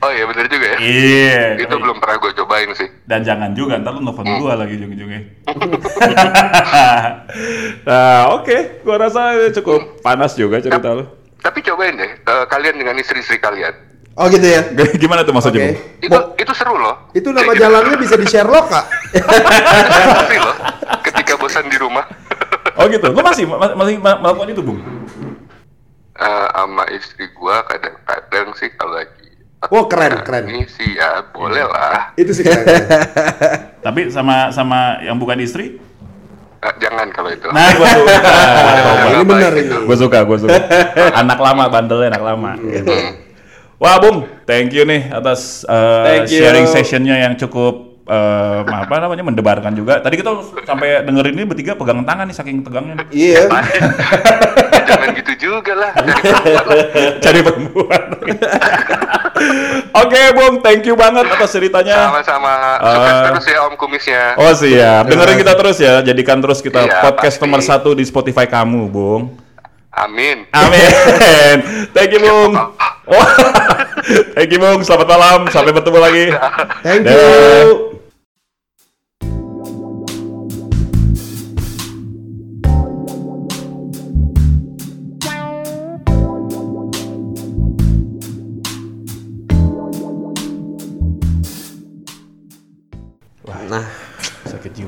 [SPEAKER 4] Oh iya bener juga ya.
[SPEAKER 2] Iya.
[SPEAKER 4] Itu belum pernah gue cobain sih.
[SPEAKER 2] Dan jangan juga, ntar lu nelfon gua lagi ujung-ujungnya. <laughs> nah, oke. Gua rasa cukup panas juga cerita lu.
[SPEAKER 4] Tapi cobain deh, eh, kalian dengan istri-istri kalian.
[SPEAKER 1] Oh gitu ya.
[SPEAKER 2] Gimana tuh maksudnya. Bung?
[SPEAKER 4] Itu itu seru loh.
[SPEAKER 3] Itu nama
[SPEAKER 4] gitu.
[SPEAKER 3] jalannya bisa di Sherlock, Kak.
[SPEAKER 4] Itu <laughs> seru loh. Ketika bosan di rumah.
[SPEAKER 2] Oh gitu. Lu masih ma- masih ma- melakukan itu, Bung?
[SPEAKER 4] Sama istri gua kadang-kadang sih kalau lagi
[SPEAKER 3] Oh, keren, keren.
[SPEAKER 4] ini sih ya boleh lah <laughs>
[SPEAKER 3] Itu sih keren. <laughs>
[SPEAKER 2] Tapi sama sama yang bukan istri?
[SPEAKER 4] Eh, jangan kalau itu
[SPEAKER 2] Nah, gua suka. <laughs>
[SPEAKER 3] ini benar ini.
[SPEAKER 2] Gua suka, gua suka. Anak lama bandelnya anak lama. Gitu. Wah, Bung, thank you nih atas uh,
[SPEAKER 1] Thank you.
[SPEAKER 2] sharing sessionnya yang cukup uh, apa namanya mendebarkan juga. Tadi kita sampai dengerin ini bertiga pegang tangan nih saking tegangnya.
[SPEAKER 1] Iya. <laughs>
[SPEAKER 4] jangan gitu juga lah.
[SPEAKER 2] Cari perempuan. Oke, Bung, thank you banget atas ceritanya.
[SPEAKER 4] sama-sama
[SPEAKER 2] Eh.
[SPEAKER 4] sukses terus ya om kumisnya
[SPEAKER 2] Oh siap, dengerin kita terus ya. Jadikan terus kita
[SPEAKER 4] Iya,
[SPEAKER 2] podcast
[SPEAKER 4] pasti.
[SPEAKER 2] nomor satu di Spotify kamu, Bung.
[SPEAKER 4] amin
[SPEAKER 2] Amin. Thank you, Bung. <laughs> Thank you, Bung. Selamat malam. Sampai bertemu lagi.
[SPEAKER 3] Thank you.
[SPEAKER 1] Nah,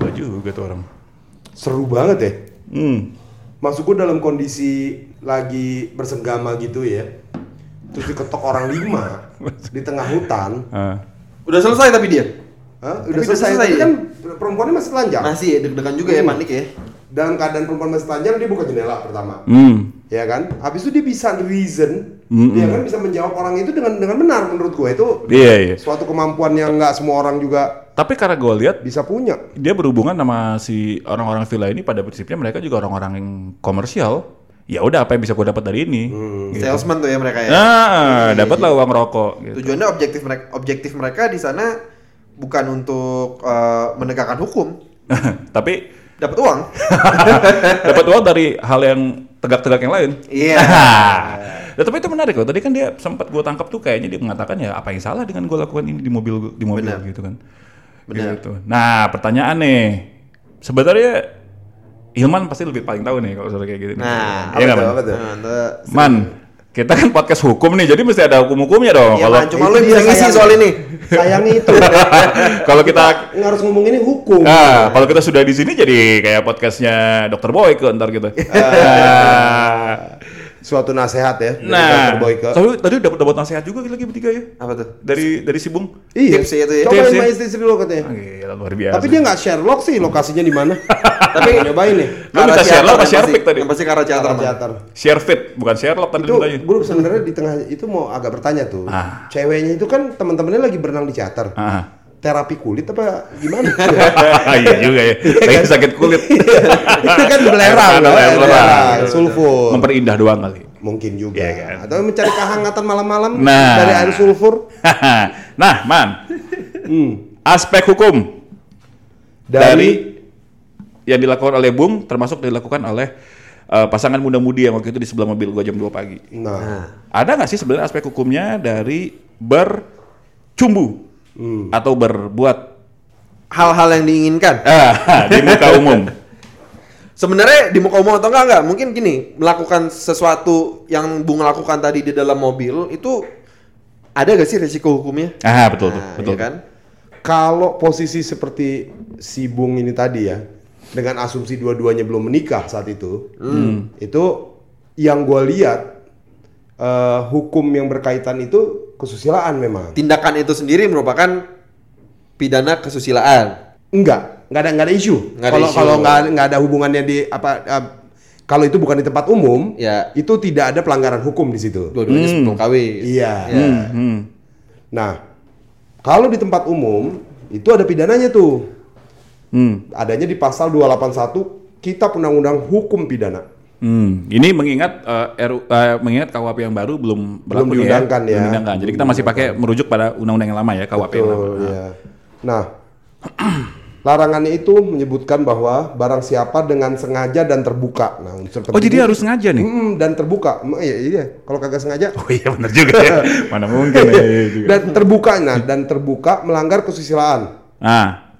[SPEAKER 2] Jiwa juga tuh orang.
[SPEAKER 3] Seru banget ya.
[SPEAKER 2] Hmm.
[SPEAKER 3] Masukku dalam kondisi lagi bersenggama gitu ya. Terus diketok orang lima di tengah hutan.
[SPEAKER 2] Ah.
[SPEAKER 1] udah selesai tapi dia.
[SPEAKER 3] Hah?
[SPEAKER 1] Tapi
[SPEAKER 3] Udah
[SPEAKER 1] udah
[SPEAKER 3] selesai,
[SPEAKER 1] selesai
[SPEAKER 3] tapi
[SPEAKER 1] ya?
[SPEAKER 3] kan perempuannya masih telanjang.
[SPEAKER 1] Masih ya, deg-degan juga ya
[SPEAKER 3] Hmm.
[SPEAKER 1] panik ya.
[SPEAKER 3] Dalam keadaan perempuan masih telanjang dia buka jendela pertama.
[SPEAKER 2] Hmm.
[SPEAKER 3] Ya kan? Habis itu dia bisa reason,
[SPEAKER 2] Mm-mm.
[SPEAKER 3] dia kan bisa menjawab orang itu dengan dengan benar menurut gue itu
[SPEAKER 2] Iya, iya.
[SPEAKER 3] suatu kemampuan yang nggak semua orang juga
[SPEAKER 2] Tapi karena gue lihat
[SPEAKER 3] bisa punya.
[SPEAKER 2] dia berhubungan sama si orang-orang villa ini pada prinsipnya mereka juga orang-orang yang komersial. Ya udah apa yang bisa gue dapat dari ini? Gitu.
[SPEAKER 1] Salesman tuh ya mereka ya.
[SPEAKER 2] Nah, dapatlah uang rokok. Gitu.
[SPEAKER 1] Tujuannya objektif mereka objektif mereka di sana bukan untuk eh, menegakkan hukum, <laughs>
[SPEAKER 2] Tapi
[SPEAKER 1] dapat uang. <laughs>
[SPEAKER 2] dapat uang dari hal yang tegak-tegak yang lain.
[SPEAKER 1] Iya.
[SPEAKER 2] Ya, <laughs> tapi itu menarik loh. Tadi kan dia sempat gue tangkap tuh kayaknya dia mengatakan ya apa yang salah dengan gue lakukan ini di mobil di mobil
[SPEAKER 1] Benar.
[SPEAKER 2] gitu kan.
[SPEAKER 1] Benar.
[SPEAKER 2] Gitu. Nah pertanyaan nih, sebenarnya Hilman pasti lebih paling tahu nih kalau soal kayak gitu.
[SPEAKER 1] Nah,
[SPEAKER 2] Iya
[SPEAKER 3] tuh,
[SPEAKER 2] Man?
[SPEAKER 3] apa tuh?
[SPEAKER 1] Nah, tuh.
[SPEAKER 2] Man, kita kan podcast hukum nih, jadi mesti ada hukum-hukumnya dong.
[SPEAKER 1] Iya,
[SPEAKER 2] Kalau
[SPEAKER 1] Man, cuma lu bisa ngisi
[SPEAKER 3] sayang.
[SPEAKER 1] soal ini.
[SPEAKER 3] Sayangnya itu. <laughs>
[SPEAKER 2] kalau kita
[SPEAKER 3] nggak harus ngomong ini hukum.
[SPEAKER 2] Nah, kalau kita sudah di sini jadi kayak podcastnya Dokter Boy ke ntar gitu. Nah,
[SPEAKER 3] Suatu nasihat ya dari
[SPEAKER 2] nah, tapi tadi dapat dapat nasihat juga lagi bertiga ya.
[SPEAKER 1] Apa tuh?
[SPEAKER 2] Dari dari si Bung.
[SPEAKER 3] Iya.
[SPEAKER 1] Tipsnya itu ya.
[SPEAKER 3] Cobain
[SPEAKER 2] Tips ya.
[SPEAKER 3] sama istri-istri lo katanya.
[SPEAKER 2] Ah, Gila luar biasa.
[SPEAKER 3] Tapi dia nggak Sherlock sih lokasinya di mana. <laughs>
[SPEAKER 1] Tapi
[SPEAKER 3] nyobain nih.
[SPEAKER 2] Lu share lo apa share pick tadi?
[SPEAKER 1] Yang pasti teater.
[SPEAKER 2] Share fit, bukan Sherlock tadi
[SPEAKER 3] Itu
[SPEAKER 2] mintanya.
[SPEAKER 3] gue sebenarnya di tengah itu mau agak bertanya tuh.
[SPEAKER 2] Ah.
[SPEAKER 3] Ceweknya itu kan teman-temannya lagi berenang di teater.
[SPEAKER 2] Ah.
[SPEAKER 3] Terapi kulit apa gimana? <laughs>
[SPEAKER 2] iya juga ya. Lagi sakit kulit. <laughs>
[SPEAKER 3] itu kan belerang,
[SPEAKER 2] Belerang,
[SPEAKER 3] kan?
[SPEAKER 2] belerang.
[SPEAKER 3] sulfur.
[SPEAKER 2] Memperindah doang kali.
[SPEAKER 3] Mungkin juga.
[SPEAKER 2] Iya kan?
[SPEAKER 3] Atau mencari kehangatan malam-malam
[SPEAKER 2] Nah.
[SPEAKER 3] dari air sulfur. <laughs>
[SPEAKER 2] nah, Man,
[SPEAKER 3] Hmm.
[SPEAKER 2] aspek hukum
[SPEAKER 3] Dari,
[SPEAKER 2] dari yang dilakukan oleh Bung termasuk dilakukan oleh eh, pasangan muda-mudi yang waktu itu di sebelah mobil gua jam 2 pagi.
[SPEAKER 3] nah,
[SPEAKER 2] Ada nggak sih sebenarnya aspek hukumnya dari bercumbu
[SPEAKER 3] Hmm.
[SPEAKER 2] atau berbuat
[SPEAKER 1] Hal-hal yang diinginkan. <laughs>
[SPEAKER 2] ah, di muka umum?
[SPEAKER 1] Sebenarnya di muka umum atau enggak enggak, mungkin gini, melakukan sesuatu yang Bung lakukan tadi di dalam mobil itu ada gak sih resiko hukumnya?
[SPEAKER 2] Ah betul tuh,
[SPEAKER 1] Nah,
[SPEAKER 2] betul.
[SPEAKER 1] iya kan?
[SPEAKER 3] kalau posisi seperti si Bung ini tadi ya, dengan asumsi dua-duanya belum menikah saat itu,
[SPEAKER 2] Hmm.
[SPEAKER 3] itu yang gue lihat eh, hukum yang berkaitan itu kesusilaan memang.
[SPEAKER 1] Tindakan itu sendiri merupakan pidana kesusilaan.
[SPEAKER 3] Enggak, enggak ada enggak ada isu.
[SPEAKER 1] Nggak ada
[SPEAKER 3] Kalau
[SPEAKER 1] isu.
[SPEAKER 3] kalau enggak enggak ada hubungannya di apa eh, kalau itu bukan di tempat umum,
[SPEAKER 1] Ya.
[SPEAKER 3] itu tidak ada pelanggaran hukum di situ.
[SPEAKER 1] Dua-duanya
[SPEAKER 2] Hmm.
[SPEAKER 1] sebelum kawin.
[SPEAKER 3] Iya.
[SPEAKER 1] Ya.
[SPEAKER 2] Hmm, hmm.
[SPEAKER 3] Nah, kalau di tempat umum itu ada pidananya tuh.
[SPEAKER 2] Hmm.
[SPEAKER 3] Adanya di pasal 281 Kitab Undang-Undang Hukum Pidana.
[SPEAKER 2] Hmm, ini mengingat eh, RU, eh, mengingat KUHP yang baru belum berlaku
[SPEAKER 3] Belum diundangkan ya.
[SPEAKER 2] Belum diundangkan. Jadi kita masih pakai merujuk pada undang-undang yang lama ya KUHP yang lama.
[SPEAKER 3] Ya. Nah, larangannya itu menyebutkan bahwa barang siapa dengan sengaja dan terbuka. Nah, unsur
[SPEAKER 2] Oh, jadi harus sengaja nih.
[SPEAKER 3] Hmm, dan terbuka. Mm, Iya, iya. Kalau kagak sengaja <laughs>
[SPEAKER 2] Oh iya benar juga ya. <laughs> Mana mungkin ya. iya juga.
[SPEAKER 3] dan terbuka nah dan terbuka melanggar kesusilaan
[SPEAKER 2] Ah,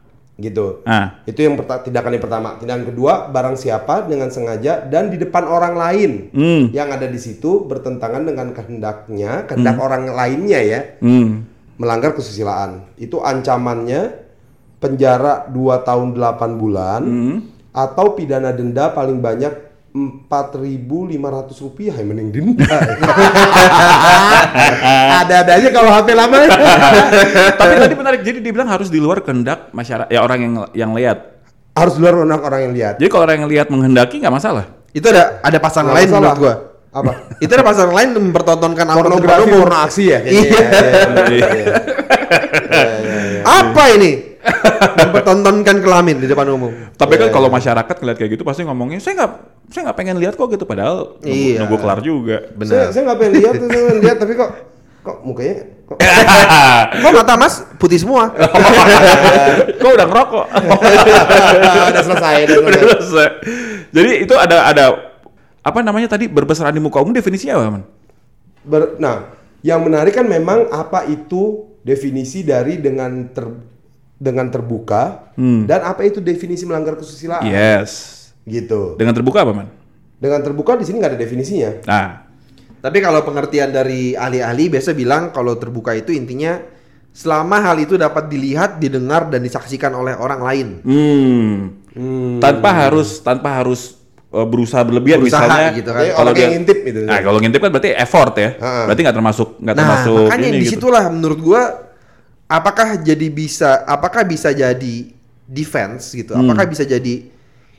[SPEAKER 3] gitu.
[SPEAKER 2] ah.
[SPEAKER 3] Itu yang tindakan yang pertama. Tindakan kedua, barang siapa dengan sengaja dan di depan orang lain
[SPEAKER 2] Hmm.
[SPEAKER 3] yang ada di situ bertentangan dengan kehendaknya, kehendak orang lainnya ya,
[SPEAKER 2] Hmm.
[SPEAKER 3] melanggar kesusilaan. Itu ancamannya penjara 2 tahun 8 bulan
[SPEAKER 2] Hmm.
[SPEAKER 3] atau pidana denda paling banyak 4.500 rupiah yang mending denda. <laughs> Ada-ada aja kalau HP lama. <laughs>
[SPEAKER 2] Tapi tadi menarik. Jadi dibilang harus di luar kehendak masyarakat ya orang yang yang lihat.
[SPEAKER 3] Harus luar orang orang yang lihat.
[SPEAKER 2] Jadi kalau orang yang lihat menghendaki nggak masalah.
[SPEAKER 1] Itu ada ada pasal
[SPEAKER 3] Nggak
[SPEAKER 1] lain
[SPEAKER 3] masalah.
[SPEAKER 1] menurut gua.
[SPEAKER 3] Apa? <laughs>
[SPEAKER 1] Itu ada pasal lain mempertontonkan
[SPEAKER 3] Pornografi, porno aksi ya?
[SPEAKER 1] Iya.
[SPEAKER 3] iya.
[SPEAKER 1] Apa ini? Mempertontonkan kelamin di depan umum.
[SPEAKER 2] Tapi kan kalau masyarakat ngeliat kayak gitu pasti ngomongnya saya nggak saya nggak pengen lihat kok gitu padahal nunggu,
[SPEAKER 1] Iya.
[SPEAKER 2] nunggu kelar juga.
[SPEAKER 3] Saya,
[SPEAKER 1] Benar.
[SPEAKER 3] saya nggak pengen lihat, tuh, saya pengen lihat, tapi kok kok mukanya kok <laughs>
[SPEAKER 1] Kok mata Mas putih semua? <laughs>
[SPEAKER 2] Kok udah ngerokok? <laughs>
[SPEAKER 3] udah selesai, udah
[SPEAKER 2] Udah
[SPEAKER 3] selesai.
[SPEAKER 2] selesai. Jadi itu ada ada apa namanya tadi berbesaran di muka umum definisinya apa, Man?
[SPEAKER 3] Ber- nah, yang menarik kan memang apa itu definisi dari dengan ter, dengan terbuka dan apa itu definisi melanggar kesusilaan
[SPEAKER 2] Yes.
[SPEAKER 3] gitu.
[SPEAKER 2] Dengan terbuka apa, Man?
[SPEAKER 3] Dengan terbuka di sini nggak ada definisinya.
[SPEAKER 2] Nah,
[SPEAKER 1] Tapi kalau pengertian dari ahli-ahli biasa bilang kalau terbuka itu intinya selama hal itu dapat dilihat, didengar dan disaksikan oleh orang lain.
[SPEAKER 2] hmm. Tanpa harus tanpa harus uh, berusaha berlebihan
[SPEAKER 1] Berusaha
[SPEAKER 2] misalnya
[SPEAKER 1] gitu kan.
[SPEAKER 3] Jadi orang yang ngintip gitu.
[SPEAKER 2] Nah, kalau ngintip kan berarti effort ya.
[SPEAKER 3] Ha-ha.
[SPEAKER 2] Berarti nggak termasuk nggak
[SPEAKER 1] Nah,
[SPEAKER 2] termasuk
[SPEAKER 1] makanya
[SPEAKER 2] ini
[SPEAKER 1] di
[SPEAKER 2] gitu.
[SPEAKER 1] situlah menurut gua apakah jadi bisa apakah bisa jadi defense gitu?
[SPEAKER 2] Hmm.
[SPEAKER 1] Apakah bisa jadi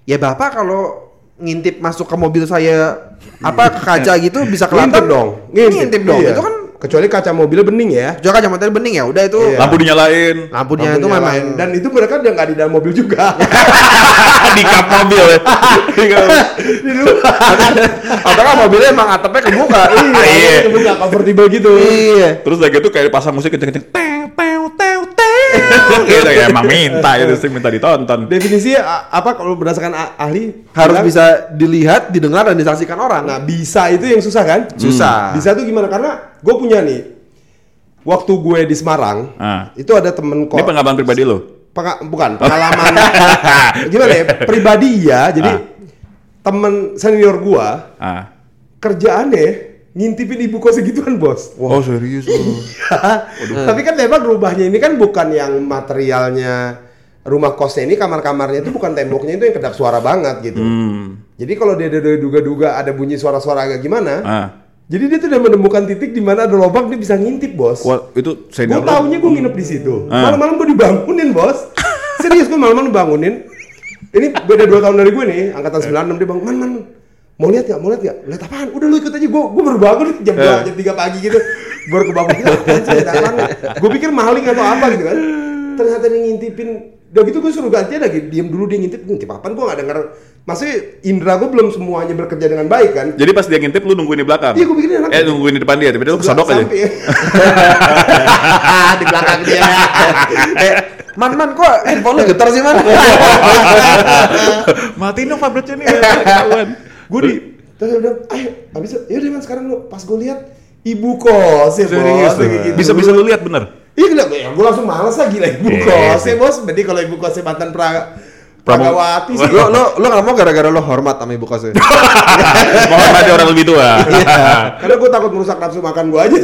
[SPEAKER 1] ya Bapak kalau ngintip masuk ke mobil saya apa ke kaca <laughs> gitu bisa kelihatan
[SPEAKER 3] Ngintip dong.
[SPEAKER 1] Ngintip, dong.
[SPEAKER 3] Iya.
[SPEAKER 1] Itu kan
[SPEAKER 3] kecuali kaca mobilnya bening ya.
[SPEAKER 1] juga kacamata bening ya udah itu
[SPEAKER 3] Iya.
[SPEAKER 2] Lampu dinyalain.
[SPEAKER 1] lampunya itu
[SPEAKER 3] lain. dan itu mereka udah nggak di dalam mobil juga. <laughs>
[SPEAKER 2] di kap mobil ya. Di kap-
[SPEAKER 1] atau kan mobilnya emang atapnya kebuka. <laughs>
[SPEAKER 2] Iya.
[SPEAKER 3] Itu nggak comfortable gitu.
[SPEAKER 1] iya.
[SPEAKER 2] Terus udah gitu kayak pasang musik kenceng-kenceng. Tew, tew, tew. <laughs> gitu ya emang minta itu sih minta ditonton.
[SPEAKER 3] Definisinya a- apa kalau berdasarkan ahli
[SPEAKER 1] Harus
[SPEAKER 3] bilang,
[SPEAKER 1] bisa dilihat, didengar dan disaksikan orang.
[SPEAKER 3] Nah bisa itu yang susah kan?
[SPEAKER 1] Susah.
[SPEAKER 3] Bisa tuh gimana? Karena gue punya nih. Waktu gue di Semarang,
[SPEAKER 2] Ah.
[SPEAKER 3] itu ada temen kok.
[SPEAKER 2] Ini pengalaman pribadi lo.
[SPEAKER 3] Penga- bukan pengalaman <laughs> gimana ya pribadi ya jadi
[SPEAKER 2] Ah.
[SPEAKER 3] temen senior gua
[SPEAKER 2] Ah.
[SPEAKER 3] kerjaannya ngintipin ibu kos segituan bos
[SPEAKER 2] Oh serius lo. <laughs>
[SPEAKER 3] tapi kan memang rumahnya ini kan bukan yang materialnya rumah kosnya ini kamar-kamarnya itu bukan temboknya itu yang kedap suara banget gitu
[SPEAKER 2] Hmm.
[SPEAKER 3] jadi kalau dia ada duga-duga ada bunyi suara-suara agak gimana
[SPEAKER 2] Ah.
[SPEAKER 3] Jadi dia tuh udah menemukan titik di mana ada lubang dia bisa ngintip bos
[SPEAKER 2] Wah, itu
[SPEAKER 3] Gue
[SPEAKER 2] senior lo.
[SPEAKER 3] taunya gue nginep di situ.
[SPEAKER 2] Ah.
[SPEAKER 3] Malam-malam gue dibangunin bos. Serius gue malam-malam dibangunin. Ini beda dua tahun dari gue nih, angkatan 96 dia bangun. Man, man, mau lihat nggak? Mau lihat nggak? Lihat apaan? Udah lu ikut aja. Gue gue baru bangun jam
[SPEAKER 2] Eh.
[SPEAKER 3] 2, jam 3 pagi gitu. Baru kebangun. Gue pikir maling atau apa gitu kan. Ternyata dia ngintipin. Udah gitu gue suruh gantian lagi. Diam dulu dia ngintip. Ngintip apaan? Gue gak denger. Maksudnya indra gue belum semuanya bekerja dengan baik kan.
[SPEAKER 2] Jadi pas dia ngintip lu nungguin di belakang.
[SPEAKER 3] Iya, gua pikir dia anak-
[SPEAKER 2] Eh nungguin di depan dia, tapi dia lu kesodok aja. <laughs>
[SPEAKER 3] Di belakang dia. <laughs>
[SPEAKER 1] Eh, man man kok handphone lu getar sih man? <laughs>
[SPEAKER 2] Matiin dong vibrate nih. Ketahuan.
[SPEAKER 3] gue di terus dia bilang ayo abis itu yaudah man sekarang lu pas gue lihat ibu kos ya
[SPEAKER 2] Serius
[SPEAKER 3] bos gitu.
[SPEAKER 2] Bisa bisa lu lihat bener.
[SPEAKER 3] iya gila ya, gue langsung males lah gila ibu
[SPEAKER 2] Iya,
[SPEAKER 3] kos
[SPEAKER 2] iya.
[SPEAKER 3] ya bos berarti kalau ibu kosnya mantan pra Pragawati sih
[SPEAKER 1] lo lo lo nggak mau gara-gara lo hormat sama ibu kosnya. <laughs>
[SPEAKER 2] Menghormati orang lebih tua. <laughs>
[SPEAKER 3] karena gue takut merusak nafsu makan gue aja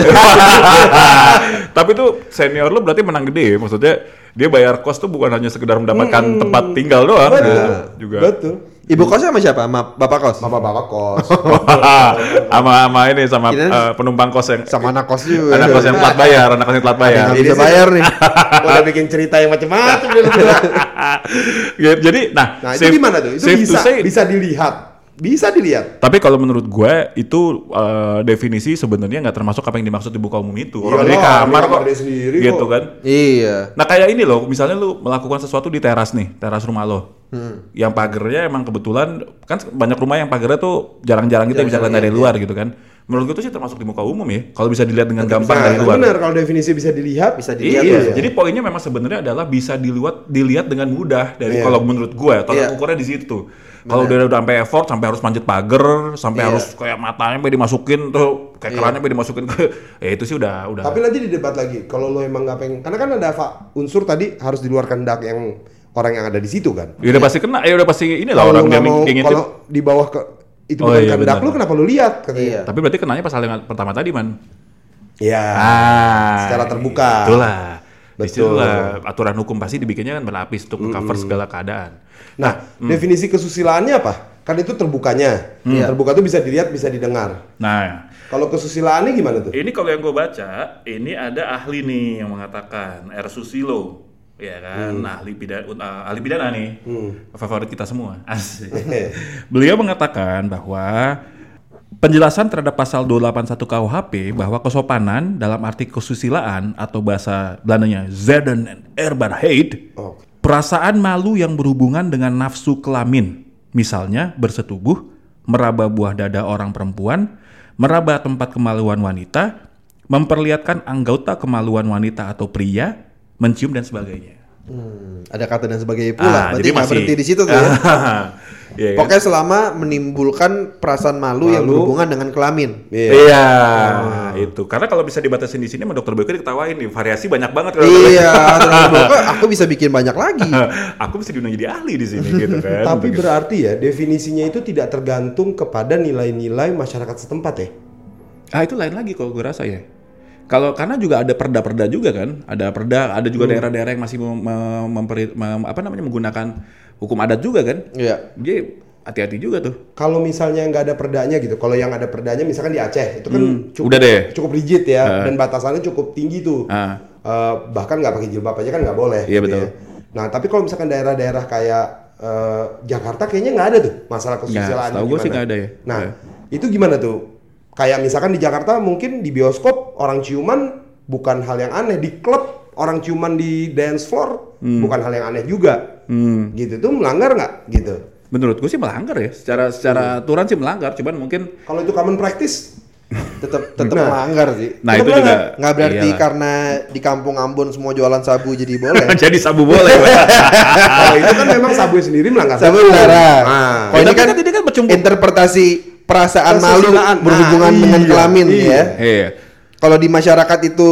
[SPEAKER 3] <laughs>
[SPEAKER 2] Tapi tuh senior lu berarti menang gede ya. Maksudnya dia bayar kos tuh bukan hanya sekedar mendapatkan tempat tinggal doang.
[SPEAKER 3] betul
[SPEAKER 2] gitu. juga.
[SPEAKER 3] betul
[SPEAKER 1] Ibu kosnya sama siapa? Sama bapak kos?
[SPEAKER 3] bapak bapak kos
[SPEAKER 2] sama sama ini sama eh, penumpang kos yang
[SPEAKER 1] Sama anak kos juga.
[SPEAKER 2] anak kos yang telat bayar, anak kos yang telat bayar.
[SPEAKER 3] Ini
[SPEAKER 1] bisa bayar nih. <laughs>
[SPEAKER 3] Udah bikin cerita yang macam-macam <laughs>
[SPEAKER 2] Jadi nah,
[SPEAKER 3] nah itu gimana tuh itu bisa bisa dilihat Bisa dilihat.
[SPEAKER 2] Tapi kalau menurut gue itu eh, definisi sebenarnya nggak termasuk apa yang dimaksud di buka umum itu. Orang
[SPEAKER 3] Iyalah,
[SPEAKER 2] di kamar kok,
[SPEAKER 3] dia sendiri
[SPEAKER 2] gitu
[SPEAKER 3] kok.
[SPEAKER 2] kan.
[SPEAKER 1] Iya.
[SPEAKER 2] Nah kayak ini loh, misalnya lu melakukan sesuatu di teras nih, teras rumah lo,
[SPEAKER 3] Hmm.
[SPEAKER 2] yang pagernya emang kebetulan kan banyak rumah yang pagernya tuh jarang-jarang gitu bisa lihat dari luar gitu kan. Menurut gue tuh sih termasuk di muka umum ya, kalau bisa dilihat dengan gampang dari luar.
[SPEAKER 3] benar kalau definisi bisa dilihat,
[SPEAKER 1] Bisa
[SPEAKER 2] Iya,
[SPEAKER 1] dilihat ya.
[SPEAKER 2] jadi poinnya memang sebenarnya adalah bisa dilihat dilihat dengan mudah dari
[SPEAKER 3] Iya.
[SPEAKER 2] kalau menurut gue, tolak
[SPEAKER 1] Iya.
[SPEAKER 2] ukurnya di situ. Kalau udah udah sampai effort, sampai harus manjat pagar, sampai
[SPEAKER 1] Iya.
[SPEAKER 2] harus kayak matanya sampai dimasukin tuh, kayak kerannya sampai dimasukin ke, <laughs> ya itu sih udah udah.
[SPEAKER 3] Tapi nanti didebat lagi. Kalau lo emang nggak pengen, karena kan ada unsur tadi harus di luar yang orang yang ada di situ kan.
[SPEAKER 2] ya udah pasti kena, ya udah pasti ini lah orang yang
[SPEAKER 3] mau,
[SPEAKER 2] gitu.
[SPEAKER 3] kalau di bawah ke itu
[SPEAKER 2] Oh
[SPEAKER 3] bukan
[SPEAKER 2] iya,
[SPEAKER 3] kehendak lu, kenapa lu lihat? Katanya.
[SPEAKER 1] Iya.
[SPEAKER 2] Tapi berarti kenanya pas hal yang pertama tadi man.
[SPEAKER 3] Ya.
[SPEAKER 2] Ah,
[SPEAKER 3] secara terbuka.
[SPEAKER 2] Itulah.
[SPEAKER 3] Betul.
[SPEAKER 2] Di situlah aturan hukum pasti dibikinnya kan berlapis untuk cover segala keadaan.
[SPEAKER 3] Nah, definisi kesusilaannya apa? Kan itu terbukanya.
[SPEAKER 2] Hmm.
[SPEAKER 3] Terbuka itu bisa dilihat, bisa didengar.
[SPEAKER 2] Nah,
[SPEAKER 3] Kalau kesusilaannya gimana tuh?
[SPEAKER 2] ini kalau yang gue baca, ini ada ahli nih yang mengatakan R Susilo, ya kan, ahli pidana, ahli pidana nih, favorit kita semua. <laughs> Asik. Beliau mengatakan bahwa penjelasan terhadap pasal 281 KUHP bahwa kesopanan dalam arti kesusilaan atau bahasa Belandanya Zeden en Eerbaarheid,
[SPEAKER 3] Oh.
[SPEAKER 2] perasaan malu yang berhubungan dengan nafsu kelamin, misalnya bersetubuh, meraba buah dada orang perempuan, meraba tempat kemaluan wanita, memperlihatkan anggota kemaluan wanita atau pria, mencium dan sebagainya.
[SPEAKER 1] Hmm, ada kata dan sebagainya pula.
[SPEAKER 2] Ah,
[SPEAKER 1] Berarti nggak berhenti di situ <laughs> tuh ya.
[SPEAKER 2] Iya kan?
[SPEAKER 1] Pokoknya selama menimbulkan perasaan malu, yang
[SPEAKER 3] Malu.
[SPEAKER 1] berhubungan dengan kelamin.
[SPEAKER 3] Iya.
[SPEAKER 2] Iya, itu. Karena kalau bisa dibatasin di sini, sama dokter Boyke diketawain nih. Variasi banyak banget. kalau
[SPEAKER 1] Iya, kok <laughs> aku bisa bikin banyak lagi. <laughs>
[SPEAKER 2] Aku bisa diundang jadi ahli di sini gitu kan.
[SPEAKER 3] Tapi
[SPEAKER 2] Begitu.
[SPEAKER 3] berarti ya definisinya itu tidak tergantung kepada nilai-nilai masyarakat setempat ya.
[SPEAKER 2] Ah itu lain lagi kalau gue rasa ya. Kalau karena juga ada perda-perda juga kan, ada perda, ada juga daerah-daerah yang masih mem, mem- memperi- mem- apa namanya menggunakan hukum adat juga kan.
[SPEAKER 1] Iya.
[SPEAKER 2] Jadi hati-hati juga tuh.
[SPEAKER 3] Kalau misalnya nggak ada perdanya gitu, kalau yang ada perdanya misalkan di Aceh itu kan cukup,
[SPEAKER 2] Hmm, udah deh.
[SPEAKER 3] cukup rigid ya dan batasannya cukup tinggi tuh.
[SPEAKER 2] Ah.
[SPEAKER 3] Eh, bahkan nggak pakai jilbab aja kan nggak boleh.
[SPEAKER 2] Iya,
[SPEAKER 3] gitu
[SPEAKER 2] betul.
[SPEAKER 3] ya. Nah tapi kalau misalkan daerah-daerah kayak eh, Jakarta kayaknya nggak ada tuh masalah kesusilaan.
[SPEAKER 2] setahu gua sih nggak ada ya.
[SPEAKER 3] Nah
[SPEAKER 2] Iya.
[SPEAKER 3] itu gimana tuh? Kayak misalkan di Jakarta mungkin di bioskop orang ciuman bukan hal yang aneh di klub orang ciuman di dance floor
[SPEAKER 2] Hmm.
[SPEAKER 3] bukan hal yang aneh juga. Gitu tuh melanggar nggak gitu?
[SPEAKER 2] Menurut gue sih melanggar ya. Secara secara aturan sih melanggar, cuman mungkin
[SPEAKER 3] Kalau itu common practice
[SPEAKER 1] Tetap tetap
[SPEAKER 3] Nah.
[SPEAKER 1] melanggar sih.
[SPEAKER 2] nah
[SPEAKER 3] Tetep
[SPEAKER 2] itu juga
[SPEAKER 3] melanggar.
[SPEAKER 1] Nggak berarti
[SPEAKER 2] Iyalah.
[SPEAKER 1] karena di kampung Ambon semua jualan sabu jadi boleh. <laughs>
[SPEAKER 2] jadi sabu boleh. <laughs>
[SPEAKER 3] Kalau itu kan memang sabu sendiri melanggar
[SPEAKER 1] sabu dilarang.
[SPEAKER 3] Nah,
[SPEAKER 1] Kalau ini kan
[SPEAKER 2] kan ini kan bercumbu-
[SPEAKER 1] interpretasi perasaan malu
[SPEAKER 3] Kesusilaan.
[SPEAKER 1] berhubungan
[SPEAKER 3] Nah,
[SPEAKER 1] dengan
[SPEAKER 3] iya,
[SPEAKER 1] kelamin
[SPEAKER 3] iya.
[SPEAKER 1] ya.
[SPEAKER 2] Iya.
[SPEAKER 1] Kalau di masyarakat itu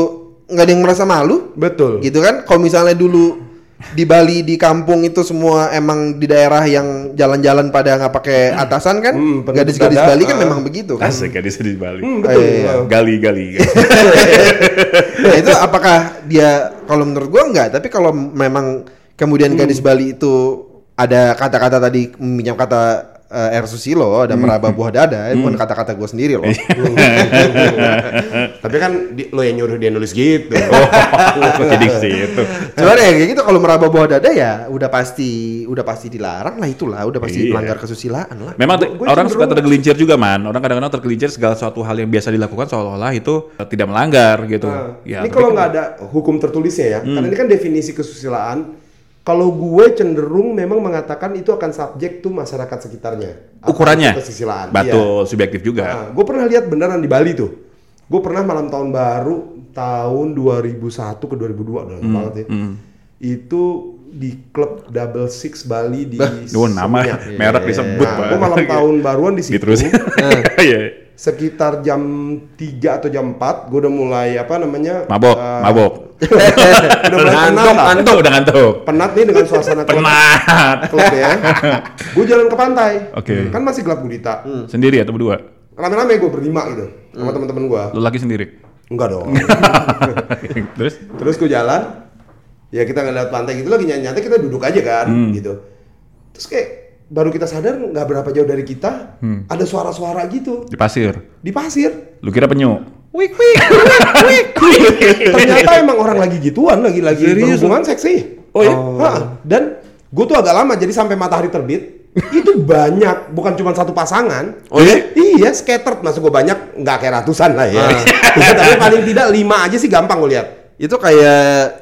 [SPEAKER 1] nggak ada yang merasa malu,
[SPEAKER 3] betul.
[SPEAKER 1] gitu kan? Kalau misalnya dulu di Bali di kampung itu semua emang di daerah yang jalan-jalan pada nggak pakai atasan kan?
[SPEAKER 3] Hmm,
[SPEAKER 1] Gadis-gadis Bali kan
[SPEAKER 3] ah.
[SPEAKER 1] memang begitu kan?
[SPEAKER 2] Asik gadis di Bali.
[SPEAKER 3] Hmm, betul.
[SPEAKER 1] Eh, iya.
[SPEAKER 2] Gali gali. <laughs>
[SPEAKER 1] Nah, itu apakah dia kalau menurut gua enggak, tapi kalau memang kemudian
[SPEAKER 3] Hmm.
[SPEAKER 1] gadis Bali itu ada kata-kata tadi meminjam kata eh, R Susilo ada
[SPEAKER 3] Hmm.
[SPEAKER 1] meraba buah dada, itu bukan kata-kata gua sendiri loh. <laughs> <laughs>
[SPEAKER 3] Tapi kan di- lo yang nyuruh dia nulis gitu. <laughs>
[SPEAKER 2] Oh, jadi situ.
[SPEAKER 1] Cuman ya kayak gitu kalau meraba buah dada ya udah pasti udah pasti dilarang lah itulah, udah pasti
[SPEAKER 2] Iya.
[SPEAKER 1] melanggar kesusilaan lah.
[SPEAKER 2] Memang
[SPEAKER 3] Gua- gua
[SPEAKER 2] orang suka tergelincir juga man. Orang kadang-kadang tergelincir segala suatu hal yang biasa dilakukan seolah-olah itu eh, tidak melanggar gitu.
[SPEAKER 3] Nah,
[SPEAKER 2] ya,
[SPEAKER 3] ini kalau
[SPEAKER 2] kan-
[SPEAKER 3] nggak ada hukum tertulisnya ya, karena ini kan definisi kesusilaan. Kalau gue cenderung memang mengatakan itu akan subjek tuh masyarakat sekitarnya.
[SPEAKER 2] Ukurannya
[SPEAKER 3] kesusilaan.
[SPEAKER 2] Betul, subjektif juga.
[SPEAKER 3] Nah, gue pernah lihat beneran di Bali tuh. Gue pernah malam tahun baru tahun 2001 ke 2002 udah lama banget ya. Itu di klub Double Six Bali di
[SPEAKER 2] Duh, nama
[SPEAKER 3] Seminyak.
[SPEAKER 2] merek disebut
[SPEAKER 3] Nah, gue malam <laughs> tahun baruan di situ.
[SPEAKER 2] Diterusin. <laughs> Iya.
[SPEAKER 3] Sekitar jam 3 atau jam 4 gue udah mulai apa namanya
[SPEAKER 2] Mabok,
[SPEAKER 3] eh,
[SPEAKER 2] mabok. <laughs>
[SPEAKER 3] udah mulai penat
[SPEAKER 2] Ngantuk,
[SPEAKER 3] lah.
[SPEAKER 2] ngantuk, udah ngantuk.
[SPEAKER 3] penat nih dengan suasana klub,
[SPEAKER 2] Penat.
[SPEAKER 3] klub ya <laughs> gue jalan ke pantai
[SPEAKER 2] Oke.
[SPEAKER 3] kan masih gelap gulita
[SPEAKER 2] Sendiri atau berdua?
[SPEAKER 3] rame-rame gue berlima gitu sama teman-teman gue
[SPEAKER 2] Lu lagi sendiri.
[SPEAKER 3] enggak dong <laughs>
[SPEAKER 2] Terus?
[SPEAKER 3] terus gue jalan ya kita ngeliat pantai gitu lagi nyantai kita duduk aja kan gitu terus kayak baru kita sadar nggak berapa jauh dari kita ada suara-suara gitu
[SPEAKER 2] Di pasir.
[SPEAKER 3] di pasir
[SPEAKER 2] Lu kira penyu?
[SPEAKER 3] wik wik wik wik ternyata emang orang lagi gituan lagi lagi
[SPEAKER 2] Serius?
[SPEAKER 3] berhubungan seksi
[SPEAKER 2] Oh, iya?
[SPEAKER 3] Hah, dan gue tuh agak lama jadi sampai matahari terbit itu banyak, bukan cuma satu pasangan.
[SPEAKER 1] Oh iya?
[SPEAKER 3] Iya, scattered masuk gue banyak, nggak kayak ratusan lah ya. Iya, <laughs> tapi paling tidak lima aja sih gampang gue lihat.
[SPEAKER 1] Itu kayak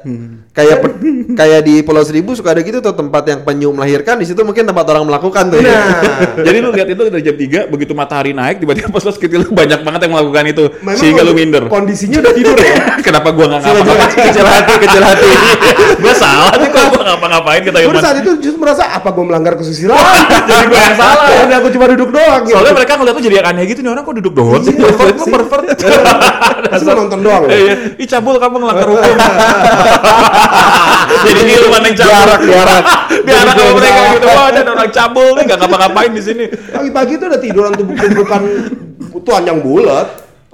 [SPEAKER 1] kayak pe- kayak di Pulau Seribu suka ada gitu tuh tempat yang penyu melahirkan di situ mungkin tempat orang melakukan tuh. ya.
[SPEAKER 3] Nah, <laughs>
[SPEAKER 2] Jadi lu lihat itu dari jam 3 begitu matahari naik tiba-tiba pas pas kecil banyak banget yang melakukan itu
[SPEAKER 3] memang
[SPEAKER 2] sehingga lu minder.
[SPEAKER 3] Kondisinya udah tidur ya. <laughs>
[SPEAKER 2] Kenapa gua nggak ngapa-ngapain?
[SPEAKER 1] kecil hati, kecil hati. <laughs>
[SPEAKER 2] gua salah nih kok gua ngapa-ngapain kita
[SPEAKER 3] Gue
[SPEAKER 2] Yuman.
[SPEAKER 3] saat itu justru merasa apa gue melanggar kesusilaan? Jadi gue yang salah. Jadi aku cuma duduk doang. gitu.
[SPEAKER 2] Soalnya mereka ngeliat tuh jadi yang aneh gitu nih orang kok duduk doang sih.
[SPEAKER 3] Iya,
[SPEAKER 2] Pervert,
[SPEAKER 3] lu nonton doang.
[SPEAKER 2] Eh, iya. Ih cabul kamu ngelanggar Jadi ini lu yang cabul.
[SPEAKER 3] Jadi
[SPEAKER 2] sama
[SPEAKER 3] gua
[SPEAKER 2] mereka gitu. Wah, ada orang cabul nih nggak ngapa-ngapain di sini.
[SPEAKER 3] Pagi-pagi tuh udah tiduran tuh bukan telanjang bulat.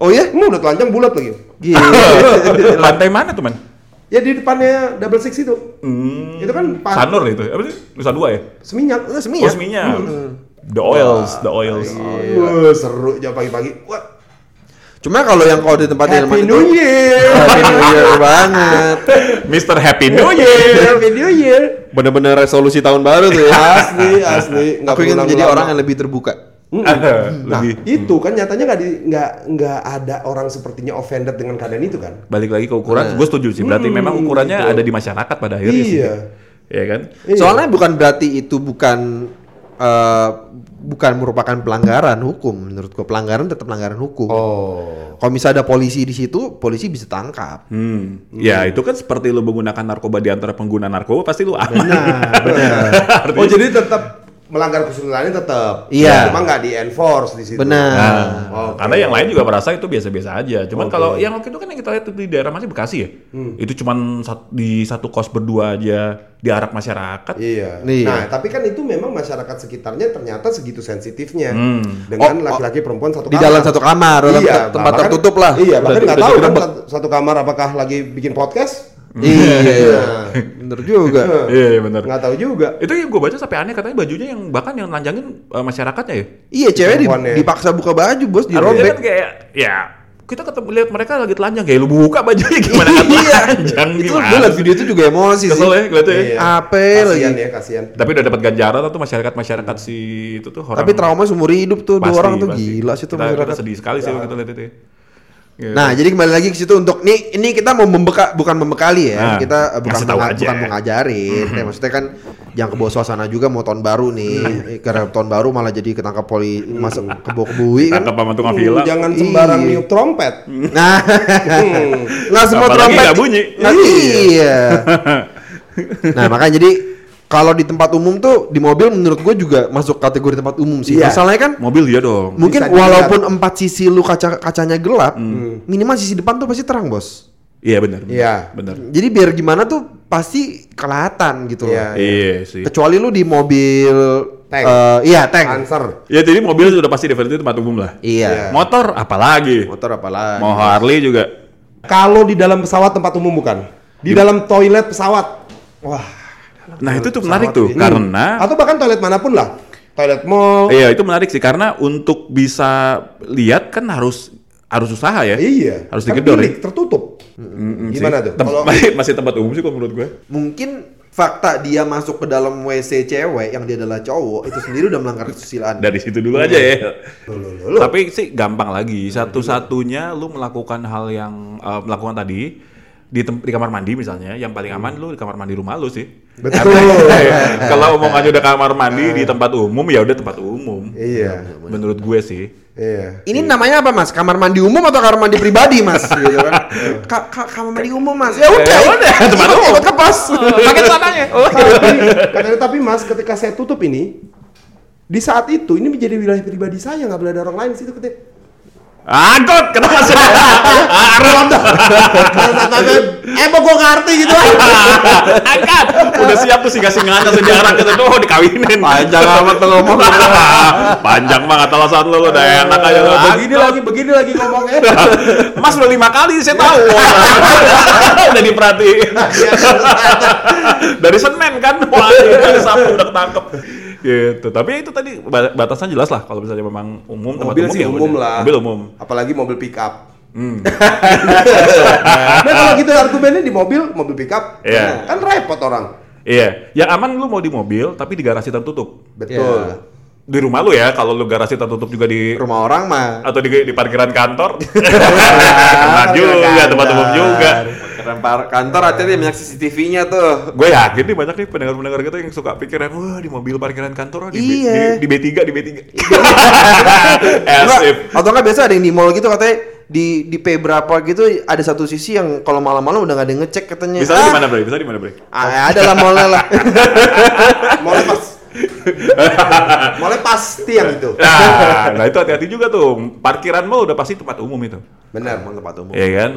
[SPEAKER 1] Oh iya?
[SPEAKER 3] Emang udah telanjang bulat lagi.
[SPEAKER 1] Gila.
[SPEAKER 2] Lantai mana tuh, Man?
[SPEAKER 3] Ya di depannya double six itu. Itu kan pas
[SPEAKER 2] Sanur itu. Apa sih? Nusa Dua ya?
[SPEAKER 3] seminyak. Eh,
[SPEAKER 2] Oh,
[SPEAKER 3] seminyak.
[SPEAKER 2] Seminya. The oils, the oils.
[SPEAKER 3] Wah, seru jam pagi-pagi. Wah,
[SPEAKER 1] Cuma kalau yang kalau di tempat yang
[SPEAKER 3] Happy New Year.
[SPEAKER 1] Happy New Year banget.
[SPEAKER 2] Mr. Happy New Year.
[SPEAKER 3] Happy New Year.
[SPEAKER 1] Bener-bener resolusi tahun baru tuh ya.
[SPEAKER 3] Asli, asli. Nggak
[SPEAKER 1] Aku ingin menjadi orang yang lebih terbuka.
[SPEAKER 3] Nah,
[SPEAKER 2] Lebih.
[SPEAKER 3] itu kan nyatanya nggak di nggak nggak ada orang sepertinya offended dengan keadaan itu kan?
[SPEAKER 2] Balik lagi ke ukuran, gue setuju sih. Berarti memang ukurannya
[SPEAKER 3] gitu.
[SPEAKER 2] ada di masyarakat pada akhirnya sih.
[SPEAKER 3] Iya.
[SPEAKER 2] Iya kan?
[SPEAKER 3] Iya.
[SPEAKER 1] Soalnya bukan berarti itu bukan eh, bukan merupakan pelanggaran hukum menurutku. Pelanggaran tetap pelanggaran hukum.
[SPEAKER 3] Oh.
[SPEAKER 1] Kalau misalnya ada polisi di situ, polisi bisa tangkap.
[SPEAKER 2] Hmm. Ya itu kan seperti lu menggunakan narkoba di antara pengguna narkoba pasti lu aman. <laughs>
[SPEAKER 3] Oh jadi tetap melanggar kesulitannya tetap.
[SPEAKER 1] Iya.
[SPEAKER 3] Cuma nggak di enforce di situ.
[SPEAKER 1] Benar.
[SPEAKER 2] Nah,
[SPEAKER 3] Oke.
[SPEAKER 2] karena yang lain juga merasa itu biasa-biasa aja. Cuman
[SPEAKER 3] Oke.
[SPEAKER 2] kalau yang waktu itu kan yang kita lihat di daerah masih Bekasi ya, itu cuman sat- di satu kos berdua aja diarak masyarakat.
[SPEAKER 3] Iya.
[SPEAKER 1] Iya.
[SPEAKER 3] Nah, tapi kan itu memang masyarakat sekitarnya ternyata segitu sensitifnya
[SPEAKER 2] Hmm.
[SPEAKER 3] dengan
[SPEAKER 1] Oh, oh.
[SPEAKER 3] laki-laki perempuan satu
[SPEAKER 1] Di
[SPEAKER 3] kamar.
[SPEAKER 1] dalam satu kamar, dalam
[SPEAKER 3] iya,
[SPEAKER 1] tempat
[SPEAKER 3] bahkan-
[SPEAKER 1] tertutup lah.
[SPEAKER 3] Iya, bahkan nggak tahu kan satu, satu kamar apakah lagi bikin podcast? <laughs>
[SPEAKER 1] iya, bener juga.
[SPEAKER 2] Iya benar.
[SPEAKER 3] Nggak tahu juga.
[SPEAKER 2] Itu yang gue baca sampai aneh katanya bajunya yang bahkan yang nanjangin eh, masyarakatnya ya.
[SPEAKER 1] Iya, cewek di- dipaksa buka baju, bos, dirobek.
[SPEAKER 2] kan kayak ya kita ketemu lihat mereka lagi telanjang kayak lu buka bajunya gimana nggak telanjang
[SPEAKER 1] Itu
[SPEAKER 2] gimana
[SPEAKER 1] gue liat
[SPEAKER 2] sih?
[SPEAKER 1] video itu juga emosi sih.
[SPEAKER 2] Kesel ya ngeliatnya ya.
[SPEAKER 3] Iya.
[SPEAKER 1] Apa
[SPEAKER 3] Kasian
[SPEAKER 1] lagi?
[SPEAKER 3] ya, kasian.
[SPEAKER 2] Tapi udah dapat ganjaran tuh masyarakat masyarakat si itu tuh orang.
[SPEAKER 1] Tapi trauma seumur hidup tuh dua
[SPEAKER 2] Pasti,
[SPEAKER 1] orang tuh
[SPEAKER 2] pasti.
[SPEAKER 1] gila sih tuh
[SPEAKER 2] kita, kita
[SPEAKER 1] masyarakat.
[SPEAKER 2] sedih sekali sih kita lihat itu. Gitu.
[SPEAKER 1] Nah, jadi kembali lagi ke situ untuk nih ini kita mau membeka bukan membekali ya.
[SPEAKER 2] Nah,
[SPEAKER 1] kita bukan
[SPEAKER 2] ngasih tahu
[SPEAKER 1] menga-
[SPEAKER 2] aja.
[SPEAKER 1] bukan mau ngajarin. Kayak maksudnya kan jangan kebawa suasana juga mau tahun baru nih. Eh, Karena tahun baru malah jadi ketangkap poli masuk kebo kebui kan.
[SPEAKER 2] Tangkap sama tukang villa.
[SPEAKER 3] Hmm, jangan sembarang
[SPEAKER 1] Iya.
[SPEAKER 3] niup trompet. <laughs>
[SPEAKER 1] Nah,
[SPEAKER 3] Hmm.
[SPEAKER 1] nggak semua
[SPEAKER 2] Apalagi
[SPEAKER 1] trompet
[SPEAKER 2] nggak bunyi.
[SPEAKER 1] Nggak- iya. <laughs> nah, makanya jadi kalau di tempat umum tuh di mobil menurut gue juga masuk kategori tempat umum sih.
[SPEAKER 3] Iya.
[SPEAKER 1] Masalahnya kan
[SPEAKER 2] Mobil dia dong.
[SPEAKER 1] mungkin
[SPEAKER 3] Bisa dilihat.
[SPEAKER 1] walaupun empat sisi lu kaca kacanya gelap, minimal sisi depan tuh pasti terang, Bos.
[SPEAKER 2] Iya benar.
[SPEAKER 3] Iya.
[SPEAKER 2] Benar.
[SPEAKER 1] Jadi biar gimana tuh pasti kelihatan gitu loh.
[SPEAKER 3] Iya.
[SPEAKER 2] Iya sih.
[SPEAKER 1] Kecuali lu di mobil
[SPEAKER 3] Tank.
[SPEAKER 1] eh, iya, tank.
[SPEAKER 3] Answer.
[SPEAKER 2] Ya jadi mobil sudah pasti definitely tempat umum lah.
[SPEAKER 1] Iya.
[SPEAKER 2] Motor apalagi.
[SPEAKER 1] Motor apalagi.
[SPEAKER 2] Mau Harley juga.
[SPEAKER 3] Kalau di dalam pesawat tempat umum bukan. Di dalam toilet pesawat. Wah.
[SPEAKER 2] Nah itu tuh menarik tuh
[SPEAKER 3] ini.
[SPEAKER 2] karena
[SPEAKER 3] atau bahkan toilet mana pun lah. Toilet mall.
[SPEAKER 2] Iya itu menarik sih karena untuk bisa lihat kan harus harus usaha ya.
[SPEAKER 3] Iya.
[SPEAKER 2] Harus
[SPEAKER 3] Kan
[SPEAKER 2] digedor ya.
[SPEAKER 3] tertutup.
[SPEAKER 2] Mm-mm
[SPEAKER 3] Gimana
[SPEAKER 2] sih.
[SPEAKER 3] tuh?
[SPEAKER 2] Tem-
[SPEAKER 3] Kalau-
[SPEAKER 2] masih, masih tempat umum sih kalau menurut gue.
[SPEAKER 1] Mungkin fakta dia masuk ke dalam WC cewek yang dia adalah cowok itu sendiri udah melanggar kesusilaan.
[SPEAKER 2] Dari situ dulu aja ya.
[SPEAKER 3] Loh, loh, loh, loh.
[SPEAKER 2] Tapi sih gampang lagi. Satu-satunya lu melakukan hal yang eh, melakukan tadi di, tem- di kamar mandi misalnya, yang paling aman lu di kamar mandi rumah lu sih.
[SPEAKER 3] Betul. <laughs>
[SPEAKER 2] Kalau omongannya udah kamar mandi di tempat umum ya udah tempat umum.
[SPEAKER 3] iya.
[SPEAKER 2] Menurut gue sih.
[SPEAKER 3] Iya.
[SPEAKER 1] Ini namanya apa, Mas? Kamar mandi umum atau kamar mandi pribadi, Mas? gitu <laughs> kan. Ka- ka- kamar mandi umum, Mas. Ya udah,
[SPEAKER 2] Ya udah, tempat
[SPEAKER 1] ikut-
[SPEAKER 2] umum.
[SPEAKER 1] ikut ke pos. <laughs>
[SPEAKER 2] Pakai sananya.
[SPEAKER 3] tapi, katanya, tapi mas ketika saya tutup ini di saat itu ini menjadi wilayah pribadi saya nggak boleh ada orang lain di situ katanya.
[SPEAKER 2] Angkot, kenapa sih?
[SPEAKER 3] eh mau gue ngerti gitu
[SPEAKER 2] Angkat. Udah siap tuh singa-singanya sejarah kita tuh oh, dikawinin.
[SPEAKER 1] Panjang amat tuh ngomong.
[SPEAKER 2] Panjang banget alasan lu, lu udah enak aja lu.
[SPEAKER 3] begini lagi begini lagi ngomongnya
[SPEAKER 2] Mas udah lima kali saya tahu. <laughs> udah diperhatiin. Dari Senin kan, wah ini Sabtu udah ketangkep. Gitu. Tapi itu tadi ba- batasan jelas lah kalau misalnya memang umum tempat
[SPEAKER 3] mobil
[SPEAKER 2] umum
[SPEAKER 3] sih
[SPEAKER 2] ya
[SPEAKER 3] umum
[SPEAKER 2] udah.
[SPEAKER 3] lah
[SPEAKER 2] Mobil umum.
[SPEAKER 3] apalagi mobil pick up
[SPEAKER 2] Hmm. <laughs>
[SPEAKER 3] nah kalau gitu argumennya di mobil mobil pick up
[SPEAKER 2] Iya.
[SPEAKER 3] kan repot orang
[SPEAKER 2] Iya, yang aman lu mau di mobil tapi di garasi tertutup.
[SPEAKER 3] Betul.
[SPEAKER 1] Ya.
[SPEAKER 2] Di rumah lu ya, kalau lu garasi tertutup juga di
[SPEAKER 1] Rumah orang mah.
[SPEAKER 2] atau di, di parkiran kantor. <laughs> Kena juga tempat umum juga.
[SPEAKER 5] Keren par kantor hati-hati banyak CCTV-nya tuh.
[SPEAKER 2] Gue yakin nih banyak nih pendengar-pendengar kita yang suka pikiran, wah di mobil parkiran kantor, di, B-
[SPEAKER 1] Iya.
[SPEAKER 2] di, di B3, di B3. As
[SPEAKER 1] Enggak,
[SPEAKER 2] if.
[SPEAKER 1] atau enggak biasa ada yang di mall gitu katanya di di P berapa gitu ada satu sisi yang kalau malam-malam udah nggak ada yang ngecek katanya.
[SPEAKER 2] Bisa di mana, Bre? Bisa di mana, Bre?
[SPEAKER 1] Ah, ada lah mallnya lah. <laughs>
[SPEAKER 3] Mulai pas. <laughs> Mulai pasti yang itu.
[SPEAKER 2] Nah, nah itu hati-hati juga tuh. Parkiran mall udah pasti tempat umum itu.
[SPEAKER 3] Benar.
[SPEAKER 1] Tempat umum.
[SPEAKER 2] Iya kan?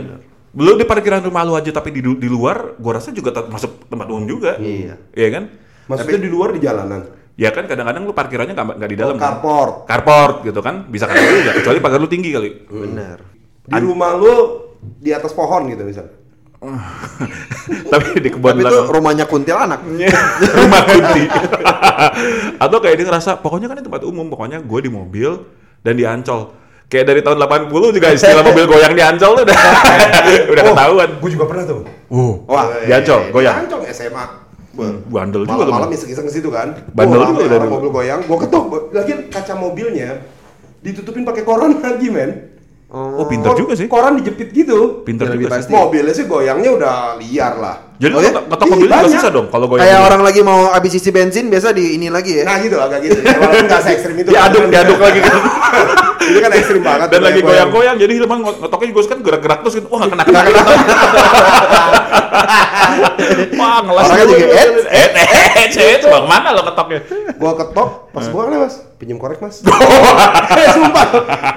[SPEAKER 2] Belum di parkiran rumah lu aja tapi di, di luar, gua rasa juga masuk tempat umum juga.
[SPEAKER 1] Iya.
[SPEAKER 2] Iya kan?
[SPEAKER 3] Maksudnya di luar di jalanan.
[SPEAKER 2] Ya kan kadang-kadang lu parkirannya nggak nggak di dalam.
[SPEAKER 3] Oh,
[SPEAKER 2] kan?
[SPEAKER 3] carport.
[SPEAKER 2] Carport gitu kan? Bisa kan juga. Kecuali pagar lu tinggi kali.
[SPEAKER 1] Benar.
[SPEAKER 3] Di rumah lu di atas pohon gitu misalnya. <laughs>
[SPEAKER 2] tapi di kebun
[SPEAKER 1] Tapi itu rumahnya kuntilanak. <laughs>
[SPEAKER 2] rumah kunti. <laughs> Atau kayak dia ngerasa, pokoknya kan ini tempat umum, pokoknya gue di mobil dan di Ancol. Kayak dari tahun 80 juga istilah mobil goyang di Ancol tuh udah <laughs> udah ketahuan.
[SPEAKER 3] Gue juga pernah tuh.
[SPEAKER 2] Oh,
[SPEAKER 1] Wah,
[SPEAKER 2] di Ancol,
[SPEAKER 3] Eh,
[SPEAKER 2] goyang.
[SPEAKER 3] Di Ancol SMA.
[SPEAKER 2] Bandel juga tuh.
[SPEAKER 3] Malam-malam
[SPEAKER 2] Bang.
[SPEAKER 3] iseng-iseng ke situ kan.
[SPEAKER 2] Bandel
[SPEAKER 3] Gua
[SPEAKER 2] juga udah dulu.
[SPEAKER 3] mobil goyang, gua ketok. Lagi kaca mobilnya ditutupin pakai koran <laughs> lagi, men.
[SPEAKER 2] Oh, pinter
[SPEAKER 3] Kor-
[SPEAKER 2] juga sih.
[SPEAKER 3] Koran dijepit gitu.
[SPEAKER 2] Pinter
[SPEAKER 1] Lebih
[SPEAKER 2] juga sih.
[SPEAKER 1] pasti.
[SPEAKER 3] Mobilnya sih goyangnya udah liar lah.
[SPEAKER 2] Jadi
[SPEAKER 1] Oh ya?
[SPEAKER 2] ketok ketok
[SPEAKER 3] Ih,
[SPEAKER 2] mobil juga susah dong kalau goyang.
[SPEAKER 1] Kayak orang lagi mau habis isi bensin biasa di ini lagi ya.
[SPEAKER 3] Nah gitu agak gitu. Ya, Walaupun nggak se ekstrim itu. <laughs>
[SPEAKER 2] diaduk
[SPEAKER 3] kan.
[SPEAKER 2] diaduk lagi gitu.
[SPEAKER 3] Ini kan ekstrim banget.
[SPEAKER 2] Dan lagi
[SPEAKER 3] goyang.
[SPEAKER 2] goyang-goyang jadi Hilman ngetoknya juga kan gerak-gerak terus gitu. Wah, <laughs> nggak kena kena. kena. <laughs> Wah, ngelas.
[SPEAKER 1] Orangnya juga,
[SPEAKER 2] eh, eh, eh, eh, coba mana lo ketoknya?
[SPEAKER 3] Gua ketok, pas
[SPEAKER 2] Eh.
[SPEAKER 3] gua kan mas, pinjam korek mas. <laughs> Eh, sumpah,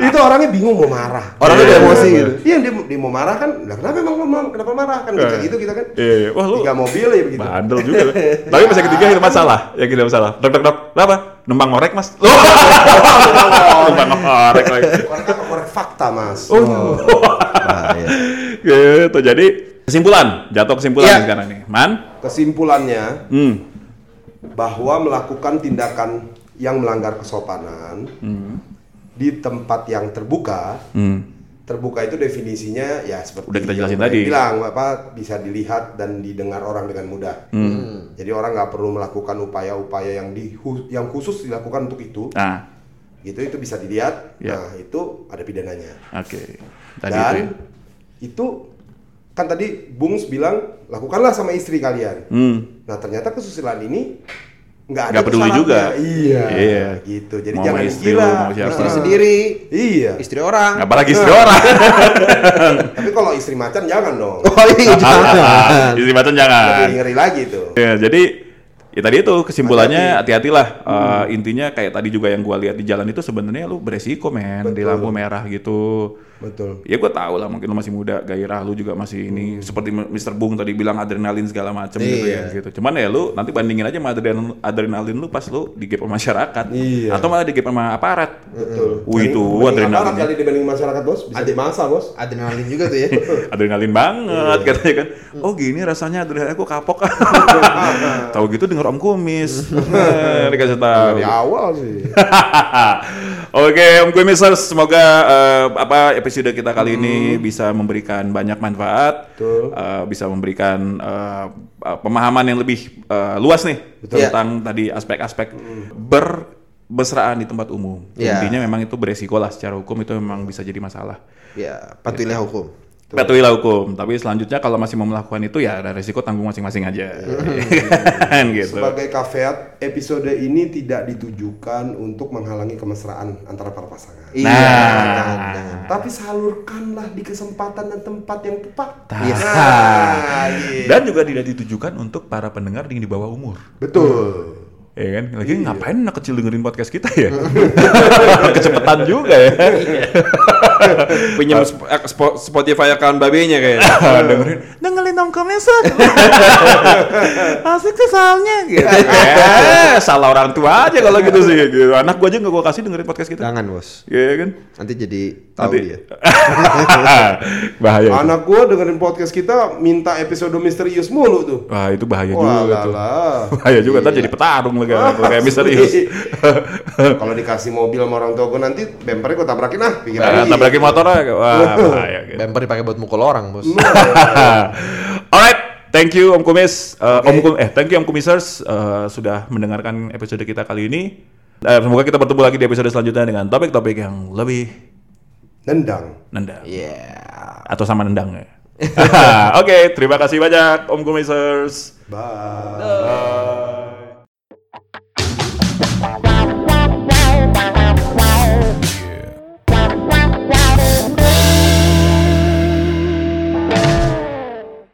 [SPEAKER 3] itu orangnya bingung mau marah.
[SPEAKER 1] Orangnya udah emosi gitu.
[SPEAKER 3] Iya dia, dia mau marah kan, lah kenapa emang emang- kenapa marah kan bisa gitu kita kan.
[SPEAKER 2] Iya, wah lu
[SPEAKER 3] Tiga mobil ya begitu.
[SPEAKER 2] bandel juga. Tapi pas yang ketiga itu masalah, yang ketiga masalah. Dok dok dok, apa? Numpang ngorek mas? <laughs> Numpang ngorek lagi.
[SPEAKER 3] Korek fakta mas.
[SPEAKER 2] Oh,
[SPEAKER 1] Bahaya.
[SPEAKER 2] gitu. Jadi kesimpulan, jatuh kesimpulan
[SPEAKER 1] Iya.
[SPEAKER 2] nih sekarang nih. Man,
[SPEAKER 3] Kesimpulannya
[SPEAKER 2] hmm,
[SPEAKER 3] bahwa melakukan tindakan yang melanggar kesopanan di tempat yang terbuka,
[SPEAKER 2] hmm.
[SPEAKER 3] Terbuka itu definisinya ya seperti
[SPEAKER 2] Udah kita jelasin tadi.
[SPEAKER 3] bilang apa bisa dilihat dan didengar orang dengan mudah.
[SPEAKER 2] Hmm.
[SPEAKER 3] Jadi orang nggak perlu melakukan upaya-upaya yang di yang khusus dilakukan untuk itu.
[SPEAKER 2] Nah,
[SPEAKER 3] Gitu itu bisa dilihat.
[SPEAKER 2] Ya.
[SPEAKER 3] Nah, itu ada pidananya.
[SPEAKER 2] oke. Tadi
[SPEAKER 3] dan
[SPEAKER 2] itu ya.
[SPEAKER 3] itu kan tadi Bungs bilang lakukanlah sama istri kalian.
[SPEAKER 2] Hmm.
[SPEAKER 3] Nah, ternyata kesusilaan ini nggak ada
[SPEAKER 2] peduli juga.
[SPEAKER 3] Iya.
[SPEAKER 2] Iya.
[SPEAKER 3] Gitu. Jadi
[SPEAKER 2] Mau
[SPEAKER 3] jangan
[SPEAKER 2] istri lu, mau siapa.
[SPEAKER 1] Istri sendiri,
[SPEAKER 3] Iya.
[SPEAKER 1] istri orang.
[SPEAKER 2] Apalagi istri orang. <laughs>
[SPEAKER 3] Tapi kalau istri macan jangan dong.
[SPEAKER 1] Oh iya, jangan.
[SPEAKER 2] istri macan jangan.
[SPEAKER 3] Lebih ngeri lagi tuh.
[SPEAKER 2] Ya, jadi ya tadi itu kesimpulannya hati-hatilah. Eh, intinya kayak tadi juga yang gua lihat di jalan itu sebenarnya lu beresiko men di
[SPEAKER 3] Betul.
[SPEAKER 2] lampu merah gitu.
[SPEAKER 3] Betul.
[SPEAKER 2] Ya gue tahu lah mungkin lu masih muda, gairah lu juga masih ini seperti Mr. Bung tadi bilang adrenalin segala macem gitu ya
[SPEAKER 1] Iya.
[SPEAKER 2] gitu. Cuman ya lu nanti bandingin aja sama adrenalin, adrenalin lu pas lu di gap sama masyarakat
[SPEAKER 3] Iya.
[SPEAKER 2] atau malah di gap sama aparat.
[SPEAKER 3] Betul.
[SPEAKER 2] Wih, itu adrenalin.
[SPEAKER 3] aparat kali dibanding masyarakat bos, bisa di masa bos.
[SPEAKER 1] Adrenalin juga tuh ya. <laughs>
[SPEAKER 2] adrenalin banget katanya kan. Oh gini rasanya adrenalin aku kapok. <laughs> tahu gitu denger Om Kumis. <laughs> Nah, Dikasih tahu.
[SPEAKER 3] Dari awal sih. <laughs>
[SPEAKER 2] Oke, Om Kumisers, semoga eh, apa episode kita kali ini bisa memberikan banyak manfaat,
[SPEAKER 3] Betul.
[SPEAKER 2] eh, bisa memberikan eh, pemahaman yang lebih eh, luas nih
[SPEAKER 1] Betul.
[SPEAKER 2] tentang tadi aspek-aspek berbesraan di tempat umum.
[SPEAKER 1] Ya.
[SPEAKER 2] Intinya memang itu beresiko lah secara hukum itu memang bisa jadi masalah.
[SPEAKER 1] Ya, patuhilah hukum.
[SPEAKER 2] Patuhilah hukum, tapi selanjutnya kalau masih mau melakukan itu ya ada resiko tanggung masing-masing aja. Kan <laughs> gitu.
[SPEAKER 3] Sebagai kafeat, episode ini tidak ditujukan untuk menghalangi kemesraan antara para pasangan.
[SPEAKER 1] Iya,
[SPEAKER 2] Nah.
[SPEAKER 1] jangan, jangan.
[SPEAKER 3] Tapi salurkanlah di kesempatan dan tempat yang tepat.
[SPEAKER 1] Iya.
[SPEAKER 3] Nah, iya.
[SPEAKER 2] Dan juga tidak ditujukan untuk para pendengar yang di bawah umur.
[SPEAKER 3] Betul.
[SPEAKER 2] Ya kan? Lagi ngapain anak kecil dengerin podcast kita ya? <laughs> <laughs> Kecepetan juga ya.
[SPEAKER 5] Pinjam sp- eh, spo- Spotify account babenya kayaknya. <laughs>
[SPEAKER 2] dengerin. Dengerin nongkrongnya set. <laughs> Asik sih soalnya gitu. eh, salah orang tua aja kalau gitu sih. Gitu. Anak gua aja nggak gua kasih dengerin podcast kita.
[SPEAKER 1] Jangan, Bos.
[SPEAKER 2] Iya kan?
[SPEAKER 1] Nanti jadi tahu
[SPEAKER 2] Nanti-
[SPEAKER 1] dia. <laughs>
[SPEAKER 2] bahaya.
[SPEAKER 3] Anak gua dengerin podcast kita minta episode misterius mulu tuh.
[SPEAKER 2] Wah, itu bahaya
[SPEAKER 3] Wah,
[SPEAKER 2] juga tuh.
[SPEAKER 3] lah. <laughs>
[SPEAKER 2] Bahaya juga ntar jadi petarung lagi <laughs> kalau kayak misterius.
[SPEAKER 3] Kalau dikasih mobil sama orang tua gua nanti bempernya gua tabrakin ah, pikir
[SPEAKER 2] Nah, tabrakin motornya, wah bahaya gitu.
[SPEAKER 1] Bemper dipakai buat mukul orang, Bos.
[SPEAKER 2] Alright, thank you Om Kumis, Eh, Om Kum- eh thank you Om Kumisers eh, sudah mendengarkan episode kita kali ini. Eh, semoga kita bertemu lagi di episode selanjutnya dengan topik-topik yang lebih
[SPEAKER 3] Nendang.
[SPEAKER 2] nendang
[SPEAKER 1] Yeah.
[SPEAKER 2] atau sama nendang ya. <laughs> <laughs> Oke, terima kasih banyak Om Kumisers.
[SPEAKER 3] Bye.
[SPEAKER 2] Bye.